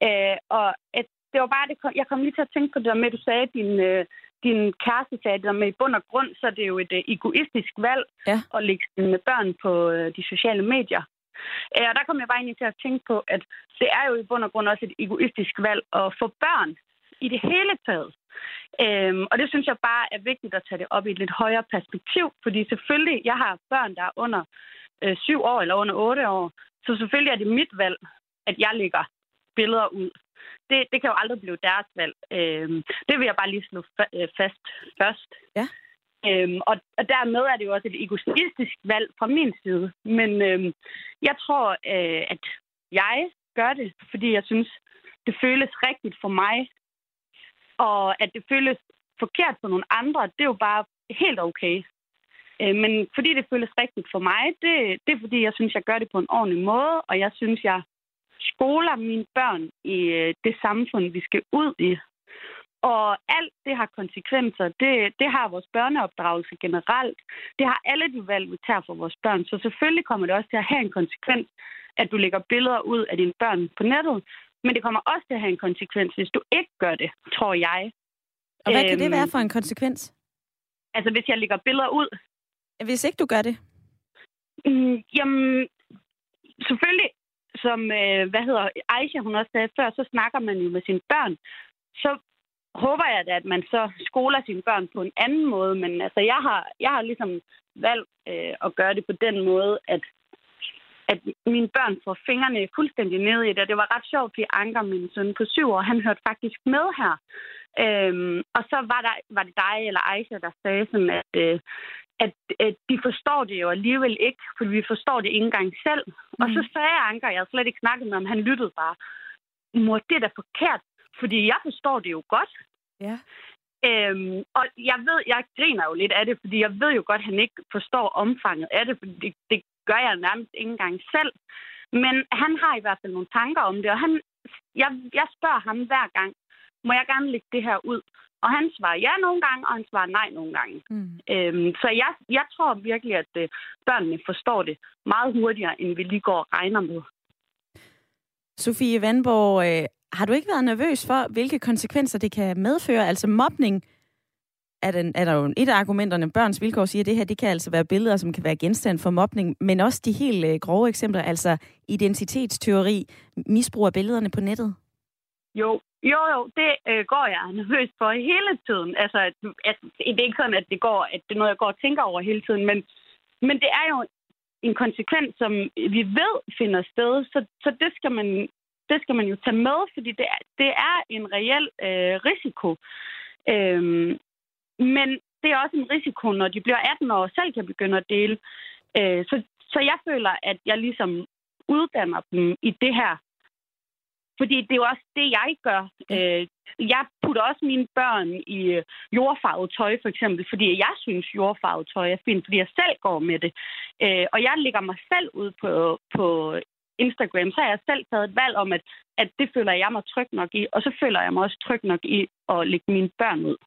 S5: øh, og et, det var bare, det kom, jeg kom lige til at tænke på det der med, at du sagde, at din, øh, din kæreste sagde det der med i bund og grund, så det er jo et øh, egoistisk valg
S1: Ja.
S5: at lægge sine børn på øh, de sociale medier. Øh, og der kom jeg bare egentlig til at tænke på, at det er jo i bund og grund også et egoistisk valg at få børn i det hele taget. Øhm, og det synes jeg bare er vigtigt at tage det op i et lidt højere perspektiv, fordi selvfølgelig, jeg har børn, der er under øh, syv år eller under otte år, så selvfølgelig er det mit valg, at jeg lægger billeder ud. Det, det kan jo aldrig blive deres valg. Øhm, det vil jeg bare lige slå fa- øh, fast først.
S1: Ja.
S5: Øhm, og, og dermed er det jo også et egoistisk valg fra min side. Men øhm, jeg tror, øh, at jeg gør det, fordi jeg synes, det føles rigtigt for mig. Og at det føles forkert for nogle andre, det er jo bare helt okay. Øh, men fordi det føles rigtigt for mig, det, det er fordi, jeg synes, jeg gør det på en ordentlig måde, og jeg synes, jeg skoler mine børn i øh, det samfund, vi skal ud i. Og alt det har konsekvenser. Det, det har vores børneopdragelse generelt. Det har alle de valg, vi tager for vores børn. Så selvfølgelig kommer det også til at have en konsekvens, at du lægger billeder ud af dine børn på nettet. Men det kommer også til at have en konsekvens, hvis du ikke gør det, tror jeg.
S1: Og hvad kan det
S5: Øhm,
S1: være for en konsekvens?
S5: Altså, hvis jeg lægger billeder ud,
S1: Hvis ikke du gør det?
S5: Mm, jamen, selvfølgelig, som, øh, hvad hedder, Aisha, hun også sagde før, så snakker man jo med sine børn. Så håber jeg da, at man så skoler sine børn på en anden måde, men altså, jeg har, jeg har ligesom valgt øh, at gøre det på den måde, at at mine børn får fingrene fuldstændig ned i det. Og det var ret sjovt, fordi Anker, min søn på syv år, han hørte faktisk med her. Øhm, og så var, der, var det dig eller Aisha, der sagde sådan, at, øh, at, at de forstår det jo alligevel ikke, for vi forstår det ikke engang selv. Mm. Og så sagde Anker, jeg havde slet ikke snakket med ham, han lyttede bare, mor, det er da forkert, fordi jeg forstår det jo godt.
S1: Ja.
S5: Øhm, og jeg ved, jeg griner jo lidt af det, fordi jeg ved jo godt, at han ikke forstår omfanget af det, fordi det, det gør jeg nærmest ikke engang selv. Men han har i hvert fald nogle tanker om det, og han, jeg, jeg spørger ham hver gang, må jeg gerne lægge det her ud? Og han svarer ja nogle gange, og han svarer nej nogle gange.
S1: Mm.
S5: Øhm, så jeg, jeg tror virkelig, at øh, børnene forstår det meget hurtigere, end vi lige går og regner med.
S1: Sofie Vandborg, øh, har du ikke været nervøs for, hvilke konsekvenser det kan medføre? Altså mobning er, den, er der jo et af argumenterne, børns vilkår siger, at det her det kan altså være billeder, som kan være genstand for mobning, men også de helt øh, grove eksempler, altså identitetsteori, misbrug af billederne på nettet.
S5: Jo, jo, jo, det øh, går jeg nervøs for hele tiden. Altså, at, at, det er ikke sådan, at det, går, at det er noget, jeg går og tænker over hele tiden, men, men det er jo en konsekvens, som vi ved finder sted, så, så det, skal man, det skal man jo tage med, fordi det er, det er en reel øh, risiko. Øhm, men det er også en risiko, når de bliver 18 år og selv kan begynde at dele. Øh, så, så jeg føler, at jeg ligesom uddanner dem i det her. Fordi det er jo også det, jeg gør. Øh, jeg putter også mine børn i øh, jordfarvet tøj, for eksempel, fordi jeg synes, jordfarvet tøj er fint, fordi jeg selv går med det. Øh, og jeg lægger mig selv ud på, på Instagram, så har jeg selv taget et valg om, at, at det føler jeg mig tryg nok i, og så føler jeg mig også tryg nok i at lægge mine børn ud.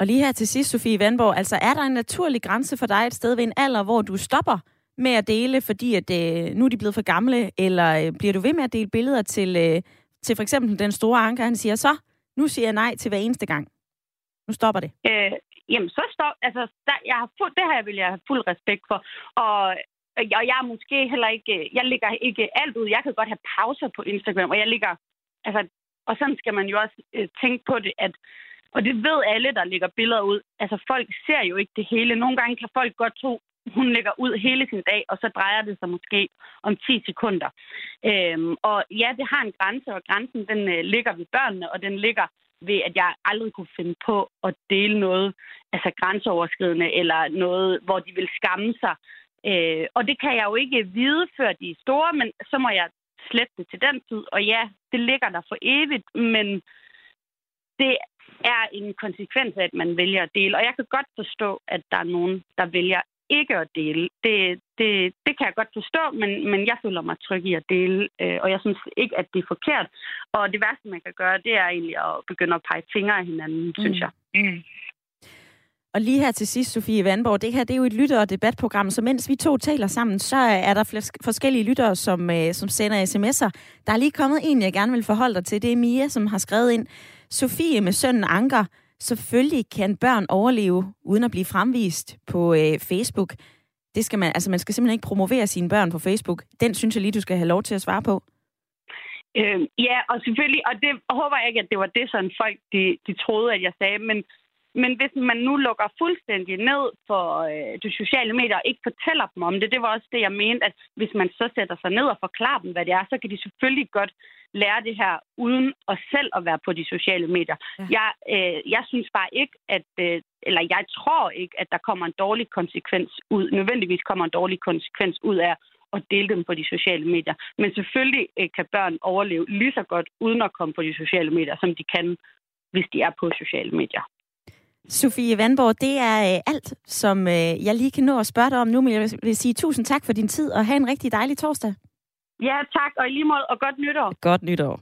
S1: Og lige her til sidst, Sofie Vandborg, altså er der en naturlig grænse for dig et sted ved en alder, hvor du stopper med at dele, fordi at, øh, nu er de blevet for gamle, eller øh, bliver du ved med at dele billeder til, øh, til for eksempel den store anker, han siger, så nu siger jeg nej til hver eneste gang. Nu stopper det.
S5: Øh, jamen, så stop. Altså, der, jeg har fuld, det her vil jeg have fuld respekt for. Og, og jeg er måske heller ikke... Jeg lægger ikke alt ud. Jeg kan godt have pauser på Instagram, og jeg ligger... Altså, og sådan skal man jo også øh, tænke på det, at og det ved alle, der lægger billeder ud. Altså, folk ser jo ikke det hele. Nogle gange kan folk godt tro, hun lægger ud hele sin dag, og så drejer det sig måske om 10 sekunder. Øhm, og ja, det har en grænse, og grænsen den øh, ligger ved børnene, og den ligger ved, at jeg aldrig kunne finde på at dele noget altså grænseoverskridende, eller noget, hvor de vil skamme sig. Øh, og det kan jeg jo ikke vide, før de er store, men så må jeg slette det til den tid. Og ja, det ligger der for evigt, men det er en konsekvens af, at man vælger at dele. Og jeg kan godt forstå, at der er nogen, der vælger ikke at dele. Det, det, det kan jeg godt forstå, men, men jeg føler mig tryg i at dele, øh, og jeg synes ikke, at det er forkert. Og det værste, man kan gøre, det er egentlig at begynde at pege fingre af hinanden, mm. synes jeg. Mm.
S1: Og lige her til sidst, Sofie Vandborg, det her det er jo et lytter- og debatprogram, så mens vi to taler sammen, så er der forskellige lyttere, som, øh, som sender sms'er. Der er lige kommet en, jeg gerne vil forholde dig til. Det er Mia, som har skrevet ind. Sofie med sønnen Anker. Selvfølgelig kan børn overleve uden at blive fremvist på øh, Facebook. Det skal man, altså man skal simpelthen ikke promovere sine børn på Facebook. Den synes jeg lige, du skal have lov til at svare på.
S5: Øh, ja, og selvfølgelig, og det håber jeg ikke, at det var det, sådan folk de, de troede, at jeg sagde, men men hvis man nu lukker fuldstændig ned for øh, de sociale medier og ikke fortæller dem om det, det var også det, jeg mente, at hvis man så sætter sig ned og forklarer dem, hvad det er, så kan de selvfølgelig godt lære det her uden at selv at være på de sociale medier. Ja. Jeg, øh, jeg synes bare ikke, at, øh, eller jeg tror ikke, at der kommer en dårlig konsekvens ud, nødvendigvis kommer en dårlig konsekvens ud af at dele dem på de sociale medier. Men selvfølgelig øh, kan børn overleve lige så godt uden at komme på de sociale medier, som de kan, hvis de er på sociale medier.
S1: Sofie Vandborg, det er øh, alt, som øh, jeg lige kan nå at spørge dig om nu, men jeg vil sige tusind tak for din tid, og have en rigtig dejlig torsdag.
S5: Ja, tak, og i lige måde, og godt nytår.
S1: Godt nytår.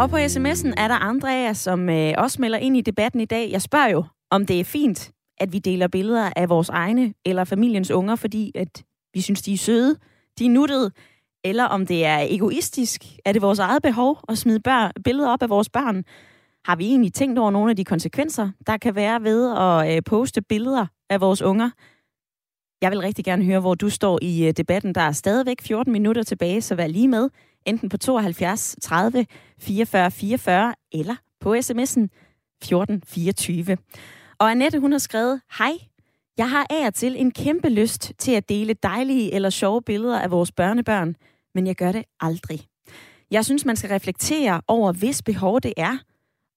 S1: Og på sms'en er der andre af jer, som øh, også melder ind i debatten i dag. Jeg spørger jo, om det er fint, at vi deler billeder af vores egne eller familiens unger, fordi at vi synes, de er søde, de er nuttede, eller om det er egoistisk. Er det vores eget behov at smide bør- billeder op af vores børn? Har vi egentlig tænkt over nogle af de konsekvenser, der kan være ved at øh, poste billeder af vores unger? Jeg vil rigtig gerne høre, hvor du står i øh, debatten. Der er stadigvæk 14 minutter tilbage, så vær lige med. Enten på 72 30 44 44 eller på sms'en 1424. Og Annette, hun har skrevet, Hej, jeg har af og til en kæmpe lyst til at dele dejlige eller sjove billeder af vores børnebørn, men jeg gør det aldrig. Jeg synes, man skal reflektere over, hvis behov det er,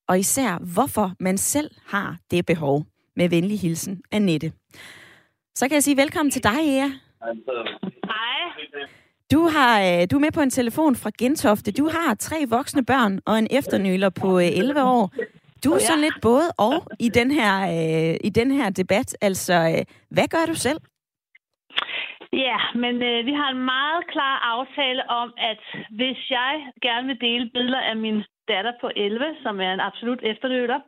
S1: og især hvorfor man selv har det behov. Med venlig hilsen, Annette. Så kan jeg sige velkommen til dig, Ea.
S6: Hej.
S1: Du, har, øh, du er med på en telefon fra Gentofte. Du har tre voksne børn og en efternøler på 11 øh, år. Du er sådan lidt både og i den her, øh, i den her debat. Altså, hvad gør du selv?
S6: Ja, men øh, vi har en meget klar aftale om, at hvis jeg gerne vil dele billeder af min datter på 11, som er en absolut efterløber,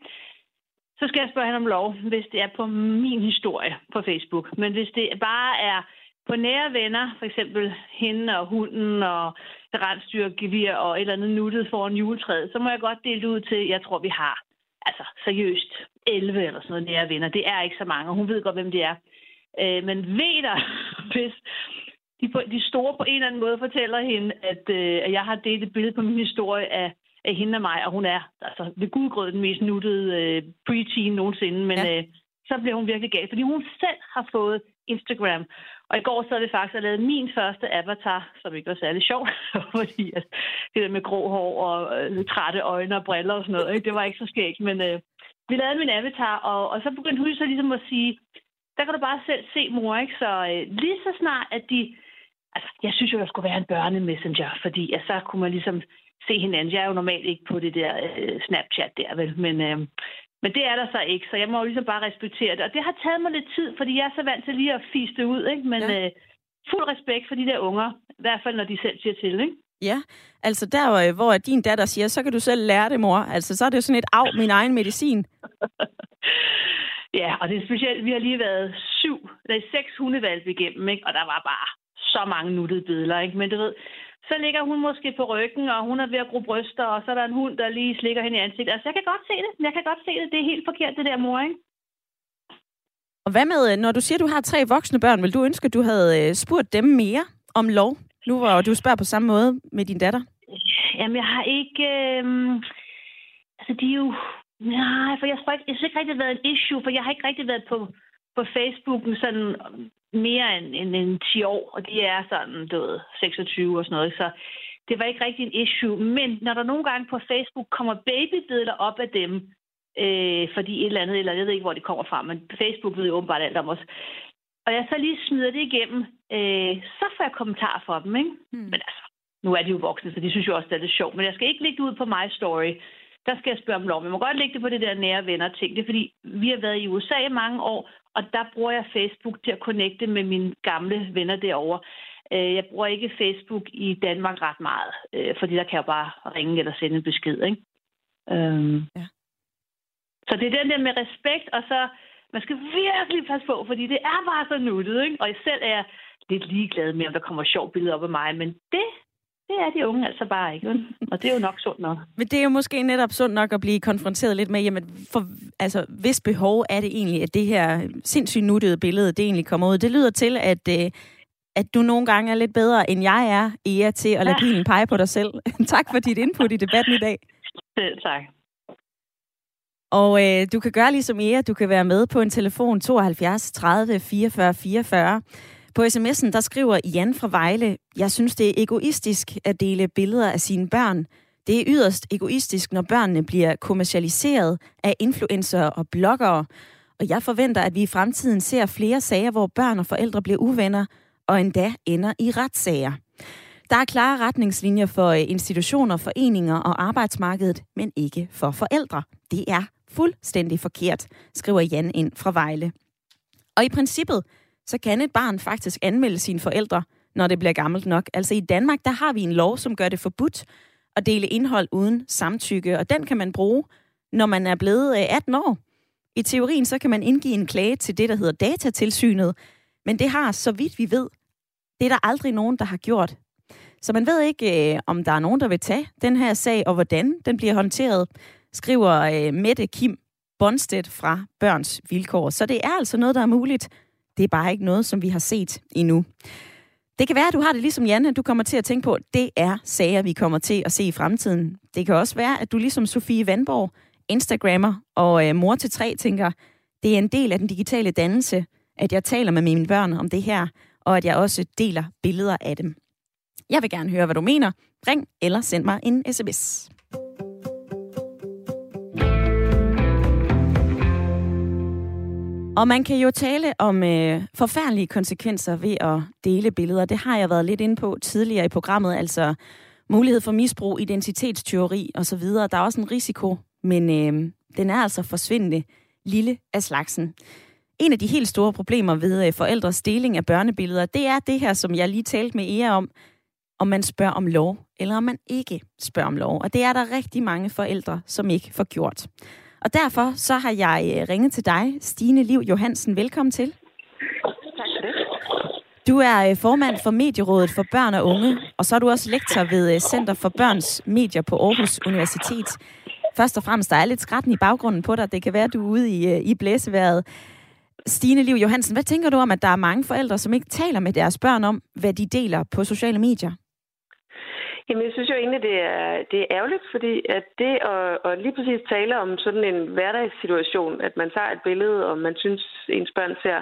S6: så skal jeg spørge hende om lov, hvis det er på min historie på Facebook. Men hvis det bare er på nære venner, for eksempel hende og hunden og rensdyrgevir og et eller andet nuttet foran juletræet, så må jeg godt dele det ud til, jeg tror, vi har altså seriøst 11 eller sådan noget nære venner. Det er ikke så mange, og hun ved godt, hvem det er. Øh, men ved der, hvis de, på, de store på en eller anden måde fortæller hende, at, øh, at jeg har delt et billede på min historie af, af hende og mig, og hun er altså ved gudgrød den mest nuttede øh, preteen nogensinde, men ja. øh, så bliver hun virkelig gal, fordi hun selv har fået Instagram. Og i går så havde vi faktisk lavet min første avatar, som ikke var særlig sjovt, fordi at det der med grå hår og øh, trætte øjne og briller og sådan noget, ikke? det var ikke så skægt, men øh, vi lavede min avatar, og, og så begyndte hun så ligesom at sige, der kan du bare selv se mor, ikke? Så øh, lige så snart, at de... Altså, jeg synes jo, der skulle være en børnemessenger, fordi at så kunne man ligesom se hinanden. Jeg er jo normalt ikke på det der øh, Snapchat der, vel? Men, øh, men det er der så ikke, så jeg må jo ligesom bare respektere det. Og det har taget mig lidt tid, fordi jeg er så vant til lige at fiste ud, ikke? Men ja. øh, fuld respekt for de der unger, i hvert fald når de selv siger til, ikke?
S1: Ja, altså der, øh, hvor din datter siger, så kan du selv lære det, mor. Altså, så er det jo sådan et af min egen medicin.
S6: ja, og det er specielt, vi har lige været syv, der er seks hundevalg igennem, ikke? Og der var bare så mange nuttede billeder, ikke? Men du ved, så ligger hun måske på ryggen, og hun er ved at gro bryster, og så er der en hund, der lige slikker hende i ansigtet. Altså, jeg kan godt se det. Jeg kan godt se det. Det er helt forkert, det der mor, ikke?
S1: Og hvad med, når du siger, du har tre voksne børn, vil du ønske, at du havde øh, spurgt dem mere om lov? Nu hvor du spørger på samme måde med din datter.
S6: Jamen, jeg har ikke... Øh... Altså, de er jo... Nej, for jeg, tror ikke, jeg synes ikke rigtig, har været en issue, for jeg har ikke rigtig været på, på Facebook sådan mere end, end, end 10 år, og de er sådan, du ved, 26 og sådan noget, så det var ikke rigtig en issue. Men når der nogle gange på Facebook kommer babybilleder op af dem, øh, fordi et eller andet, eller jeg ved ikke, hvor det kommer fra, men Facebook ved jo åbenbart alt om os, og jeg så lige smider det igennem, øh, så får jeg kommentarer for dem, ikke? Hmm. Men altså, Nu er de jo voksne, så de synes jo også, det er lidt sjovt. Men jeg skal ikke lægge det ud på my story. Der skal jeg spørge om lov. Jeg må godt lægge det på det der nære venner ting. Det er fordi, vi har været i USA i mange år, og der bruger jeg Facebook til at connecte med mine gamle venner derovre. Øh, jeg bruger ikke Facebook i Danmark ret meget, øh, fordi der kan jeg bare ringe eller sende en besked. Ikke? Øhm. Ja. Så det er den der med respekt, og så man skal virkelig passe på, fordi det er bare så nuttet. Ikke? Og jeg selv er lidt ligeglad med, om der kommer sjov billeder op af mig, men det det er de unge altså bare ikke. Og det er jo nok sundt nok.
S1: Men det er jo måske netop sundt nok at blive konfronteret lidt med, jamen, for, altså, hvis behov er det egentlig, at det her sindssygt nuttede billede, det egentlig kommer ud. Det lyder til, at, øh, at du nogle gange er lidt bedre, end jeg er, Ea, til at lade ja. bilen pege på dig selv. tak for dit input i debatten i dag.
S6: Selv tak.
S1: Og øh, du kan gøre ligesom Ea, du kan være med på en telefon 72 30 44 44. På sms'en, der skriver Jan fra Vejle, jeg synes, det er egoistisk at dele billeder af sine børn. Det er yderst egoistisk, når børnene bliver kommercialiseret af influencer og bloggere. Og jeg forventer, at vi i fremtiden ser flere sager, hvor børn og forældre bliver uvenner, og endda ender i retssager. Der er klare retningslinjer for øh, institutioner, foreninger og arbejdsmarkedet, men ikke for forældre. Det er fuldstændig forkert, skriver Jan ind fra Vejle. Og i princippet, så kan et barn faktisk anmelde sine forældre, når det bliver gammelt nok. Altså i Danmark, der har vi en lov, som gør det forbudt at dele indhold uden samtykke, og den kan man bruge, når man er blevet øh, 18 år. I teorien så kan man indgive en klage til det, der hedder datatilsynet, men det har, så vidt vi ved, det er der aldrig nogen, der har gjort. Så man ved ikke, øh, om der er nogen, der vil tage den her sag, og hvordan den bliver håndteret, skriver øh, Mette Kim Bonstedt fra Børns Vilkår. Så det er altså noget, der er muligt, det er bare ikke noget, som vi har set endnu. Det kan være, at du har det ligesom Janne, du kommer til at tænke på, at det er sager, vi kommer til at se i fremtiden. Det kan også være, at du ligesom Sofie Vandborg, Instagrammer og øh, mor til tre, tænker, det er en del af den digitale dannelse, at jeg taler med mine børn om det her, og at jeg også deler billeder af dem. Jeg vil gerne høre, hvad du mener. Ring eller send mig en sms. Og man kan jo tale om øh, forfærdelige konsekvenser ved at dele billeder. Det har jeg været lidt inde på tidligere i programmet, altså mulighed for misbrug, identitetstyveri osv. Der er også en risiko, men øh, den er altså forsvindende lille af slagsen. En af de helt store problemer ved øh, forældres deling af børnebilleder, det er det her, som jeg lige talte med Ea om, om man spørger om lov, eller om man ikke spørger om lov. Og det er der rigtig mange forældre, som ikke får gjort. Og derfor så har jeg øh, ringet til dig, Stine Liv Johansen. Velkommen til.
S4: Tak for det.
S1: Du er øh, formand for Medierådet for Børn og Unge, og så er du også lektor ved øh, Center for Børns Medier på Aarhus Universitet. Først og fremmest, der er lidt skrætten i baggrunden på dig. Det kan være, at du er ude i, i blæseværet. Stine Liv Johansen, hvad tænker du om, at der er mange forældre, som ikke taler med deres børn om, hvad de deler på sociale medier?
S4: Jamen, jeg synes jo egentlig, det er, det er ærgerligt, fordi at det at, at lige præcis tale om sådan en hverdagssituation, at man tager et billede, og man synes, ens børn ser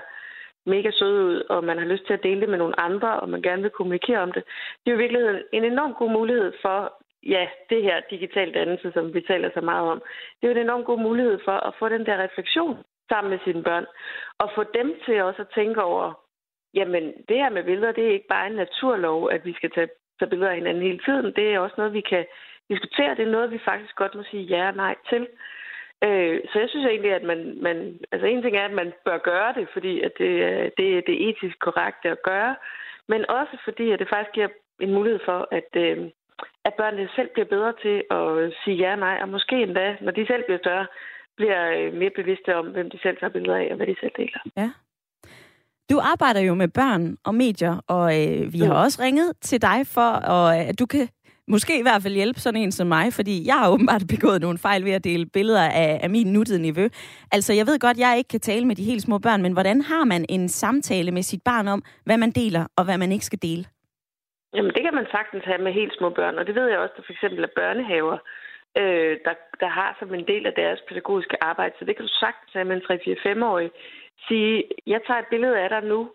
S4: mega søde ud, og man har lyst til at dele det med nogle andre, og man gerne vil kommunikere om det. Det er jo i virkeligheden en enorm god mulighed for, ja, det her digital dannelse, som vi taler så meget om. Det er jo en enorm god mulighed for at få den der refleksion sammen med sine børn, og få dem til også at tænke over, jamen det her med billeder, det er ikke bare en naturlov, at vi skal tage tager billeder af hinanden hele tiden. Det er også noget, vi kan diskutere. Det er noget, vi faktisk godt må sige ja og nej til. Øh, så jeg synes egentlig, at man, man... Altså en ting er, at man bør gøre det, fordi at det, det, det er etisk korrekt at gøre. Men også fordi, at det faktisk giver en mulighed for, at, øh, at børnene selv bliver bedre til at sige ja og nej. Og måske endda, når de selv bliver større, bliver øh, mere bevidste om, hvem de selv tager billeder af, og hvad de selv deler.
S1: Ja, du arbejder jo med børn og medier, og øh, vi har også ringet til dig for, og, at du kan måske i hvert fald hjælpe sådan en som mig, fordi jeg har åbenbart begået nogle fejl ved at dele billeder af, af min nutide niveau. Altså, jeg ved godt, jeg ikke kan tale med de helt små børn, men hvordan har man en samtale med sit barn om, hvad man deler og hvad man ikke skal dele?
S4: Jamen, det kan man sagtens have med helt små børn, og det ved jeg også, der for eksempel er børnehaver, øh, der, der har som en del af deres pædagogiske arbejde, så det kan du sagtens have med en 3-4-5-årig, sige, jeg tager et billede af dig nu.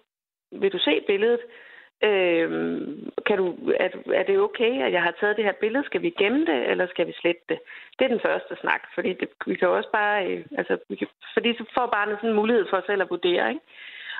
S4: Vil du se billedet? Øh, kan du, er, er det okay, at jeg har taget det her billede? Skal vi gemme det, eller skal vi slette det? Det er den første snak, fordi det, vi kan også bare, øh, altså, vi kan, fordi så får barnet sådan en mulighed for selv at vurdere, ikke?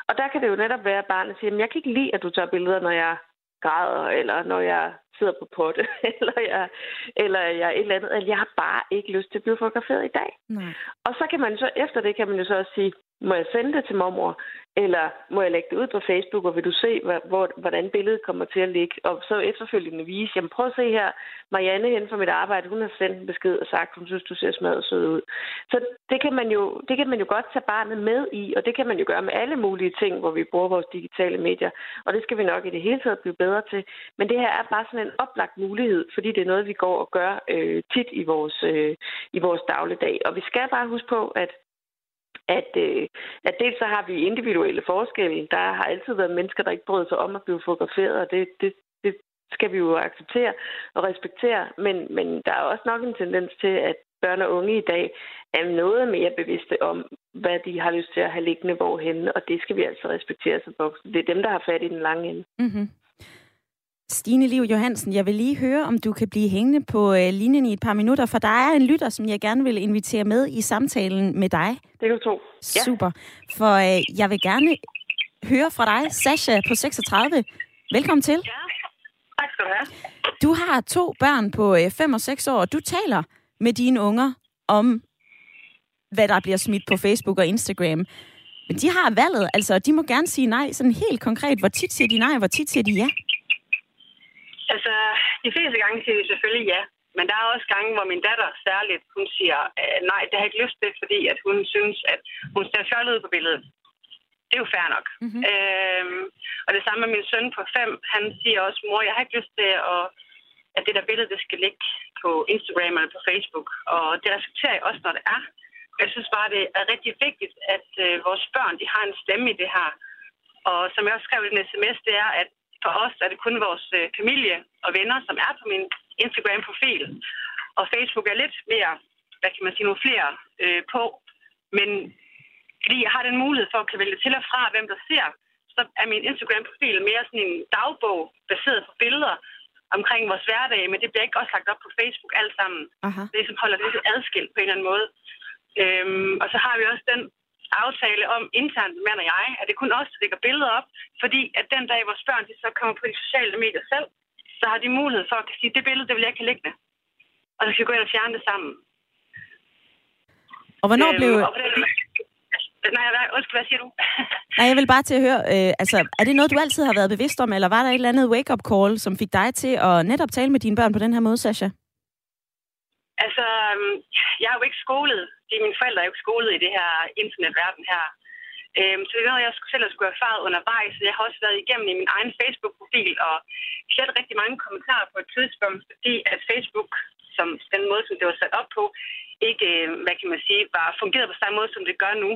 S4: Og der kan det jo netop være, at barnet siger, jeg kan ikke lide, at du tager billeder, når jeg græder, eller når jeg sidder på potte, eller jeg, eller jeg et eller andet, eller jeg har bare ikke lyst til at blive fotograferet i dag.
S1: Nej.
S4: Og så kan man så, efter det kan man jo så også sige, må jeg sende det til mormor, eller må jeg lægge det ud på Facebook, og vil du se, hvor, hvordan billedet kommer til at ligge? Og så efterfølgende vise, jamen prøv at se her, Marianne hen for mit arbejde, hun har sendt en besked og sagt, hun synes, du ser smadret sød ud. Så det kan, man jo, det kan man jo godt tage barnet med i, og det kan man jo gøre med alle mulige ting, hvor vi bruger vores digitale medier, og det skal vi nok i det hele taget blive bedre til. Men det her er bare sådan en oplagt mulighed, fordi det er noget, vi går og gør øh, tit i vores, øh, i vores dagligdag. Og vi skal bare huske på, at at, øh, at dels så har vi individuelle forskelle. Der har altid været mennesker, der ikke brød sig om at blive fotograferet, og det, det, det skal vi jo acceptere og respektere. Men, men der er også nok en tendens til, at børn og unge i dag er noget mere bevidste om, hvad de har lyst til at have liggende hvorhenne, og det skal vi altså respektere som voksne. Det er dem, der har fat i den lange ende.
S1: Mm-hmm. Stine Liv Johansen, jeg vil lige høre, om du kan blive hængende på øh, linjen i et par minutter, for der er en lytter, som jeg gerne vil invitere med i samtalen med dig.
S4: Det kan du tro.
S1: Ja. Super. For øh, jeg vil gerne høre fra dig, Sasha på 36. Velkommen til.
S7: Ja, tak skal du have.
S1: Du har to børn på øh, 5 og 6 år, og du taler med dine unger om, hvad der bliver smidt på Facebook og Instagram. Men de har valget, altså de må gerne sige nej, sådan helt konkret. Hvor tit siger de nej, hvor tit siger de ja?
S7: Altså, de fleste gange siger de selvfølgelig ja. Men der er også gange, hvor min datter særligt, hun siger, øh, nej, det har jeg ikke lyst til, fordi at hun synes, at hun ser fjollet ud på billedet. Det er jo fair nok. Mm-hmm. Øhm, og det samme med min søn på fem, han siger også, mor, jeg har ikke lyst til, at, at det der billede, det skal ligge på Instagram eller på Facebook. Og det respekterer jeg også, når det er. Jeg synes bare, det er rigtig vigtigt, at øh, vores børn, de har en stemme i det her. Og som jeg også skrev i en sms, det er, at for os er det kun vores øh, familie og venner, som er på min Instagram-profil. Og Facebook er lidt mere, hvad kan man sige, nogle flere øh, på. Men fordi jeg har den mulighed for at kan vælge til og fra, hvem der ser, så er min Instagram-profil mere sådan en dagbog, baseret på billeder omkring vores hverdag, men det bliver ikke også lagt op på Facebook alt sammen. Aha. Det er som holder det lidt adskilt på en eller anden måde. Øhm, og så har vi også den aftale om internt, mand og jeg, at det kun os, der lægger billeder op, fordi at den dag, vores børn de så kommer på de sociale medier selv, så har de mulighed for at sige, det billede, det vil jeg ikke have liggende. Og så skal vi gå ind og fjerne det sammen.
S1: Og hvornår øhm, blev... Og
S7: Nej, nej, undskyld, hvad siger du?
S1: nej, jeg vil bare til at høre, øh, altså, er det noget, du altid har været bevidst om, eller var der et eller andet wake-up call, som fik dig til at netop tale med dine børn på den her måde, Sasha?
S7: Altså, øhm, jeg er jo ikke skolet. De, mine forældre er jo ikke skolet i det her internetverden her. Øhm, så det er noget, jeg selv skulle have erfaret undervejs. Jeg har også været igennem i min egen Facebook-profil og slet rigtig mange kommentarer på et tidspunkt, fordi at Facebook, som den måde, som det var sat op på, ikke, øh, hvad kan man sige, var fungeret på samme måde, som det gør nu.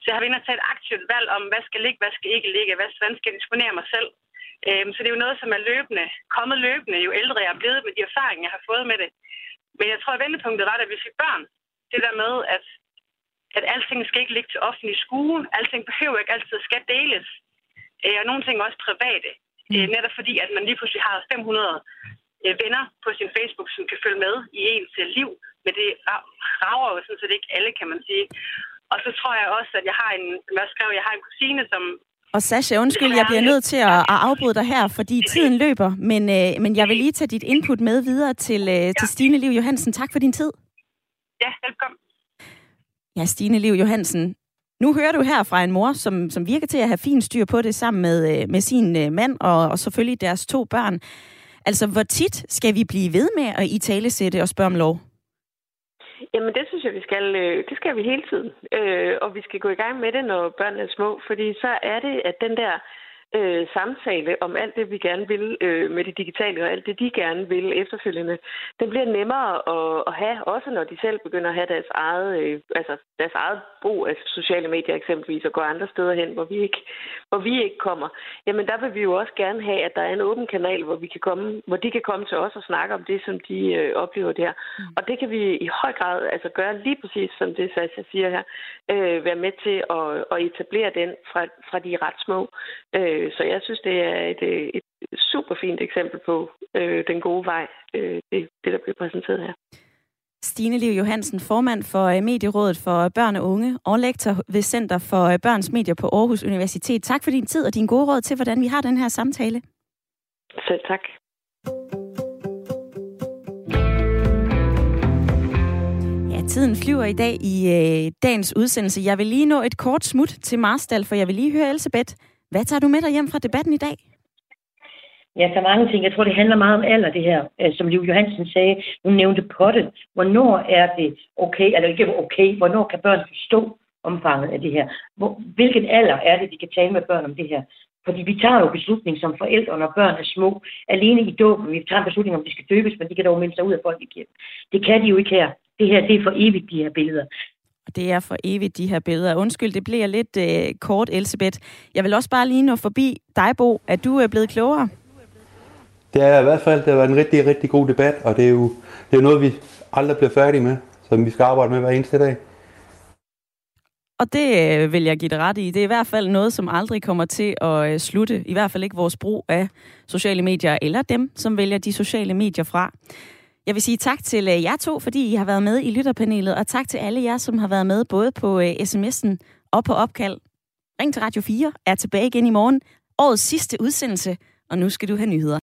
S7: Så jeg har været taget tage et aktivt valg om, hvad skal ligge, hvad skal ikke ligge, hvad, hvordan skal jeg disponere mig selv. Øhm, så det er jo noget, som er løbende, kommet løbende, jo ældre jeg er blevet med de erfaringer, jeg har fået med det. Men jeg tror, at vendepunktet var, da vi fik børn. Det der med, at, at alting skal ikke ligge til offentlig skue. Alting behøver ikke altid skal deles. Øh, og nogle ting også private. Øh, mm. Netop fordi, at man lige pludselig har 500 øh, venner på sin Facebook, som kan følge med i ens liv. Men det rager jo sådan set ikke alle, kan man sige. Og så tror jeg også, at jeg har en, som jeg skrev, jeg har en kusine, som
S1: og Sasha, undskyld, jeg bliver nødt til at, at afbryde dig her, fordi tiden løber, men, øh, men jeg vil lige tage dit input med videre til, øh, til Stine Liv Johansen. Tak for din tid.
S7: Ja, velkommen.
S1: Ja, Stine Liv Johansen. Nu hører du her fra en mor, som, som virker til at have fin styr på det sammen med, øh, med sin øh, mand og, og selvfølgelig deres to børn. Altså, hvor tit skal vi blive ved med at i tale sætte og spørge om lov?
S4: Jamen, det synes jeg, vi skal. Øh, det skal vi hele tiden. Og vi skal gå i gang med det, når børnene er små, fordi så er det, at den der øh, samtale om alt det, vi gerne vil øh, med det digitale, og alt det, de gerne vil efterfølgende, det bliver nemmere at, at have, også når de selv begynder at have deres eget, øh, altså deres eget brug af sociale medier eksempelvis, og gå andre steder hen, hvor vi ikke, hvor vi ikke kommer. Jamen, der vil vi jo også gerne have, at der er en åben kanal, hvor, vi kan komme, hvor de kan komme til os og snakke om det, som de øh, oplever der. Mm. Og det kan vi i høj grad altså gøre lige præcis, som det Sasha siger her, øh, være med til at, at etablere den fra, fra de ret små. Øh, Øh, så jeg synes, det er et, øh, et super fint eksempel på øh, den gode vej, øh, det, det der bliver præsenteret her.
S1: Stine Liv Johansen, formand for øh, Medierådet for Børn og Unge og lektor ved Center for Børns Medier på Aarhus Universitet. Tak for din tid og din gode råd til, hvordan vi har den her samtale.
S4: Selv tak.
S1: tiden flyver i dag i øh, dagens udsendelse. Jeg vil lige nå et kort smut til Marstal, for jeg vil lige høre Elisabeth hvad tager du med dig hjem fra debatten i dag?
S2: Ja, der er mange ting. Jeg tror, det handler meget om alder, det her. Øh, som Liv Johansen sagde, hun nævnte potten. Hvornår er det okay, eller ikke okay, hvornår kan børn forstå omfanget af det her? Hvor, hvilken alder er det, vi kan tale med børn om det her? Fordi vi tager jo beslutning som forældre, når børn er små. Alene i dåben, vi tager en beslutning om, de skal døbes, men de kan dog melde sig ud af folkekirken. Det kan de jo ikke her. Det her, det er for evigt, de her billeder.
S1: Og det er for evigt, de her billeder. Undskyld, det bliver lidt øh, kort, Elisabeth. Jeg vil også bare lige nå forbi dig, Bo. Er du øh, blevet klogere?
S3: Det er i hvert fald det har været en rigtig, rigtig god debat, og det er jo det er noget, vi aldrig bliver færdige med, som vi skal arbejde med hver eneste dag.
S1: Og det øh, vil jeg give dig ret i. Det er i hvert fald noget, som aldrig kommer til at øh, slutte. I hvert fald ikke vores brug af sociale medier, eller dem, som vælger de sociale medier fra. Jeg vil sige tak til øh, jer to, fordi I har været med i lytterpanelet, og tak til alle jer, som har været med både på øh, sms'en og på opkald. Ring til Radio 4 er tilbage igen i morgen. Årets sidste udsendelse, og nu skal du have nyheder.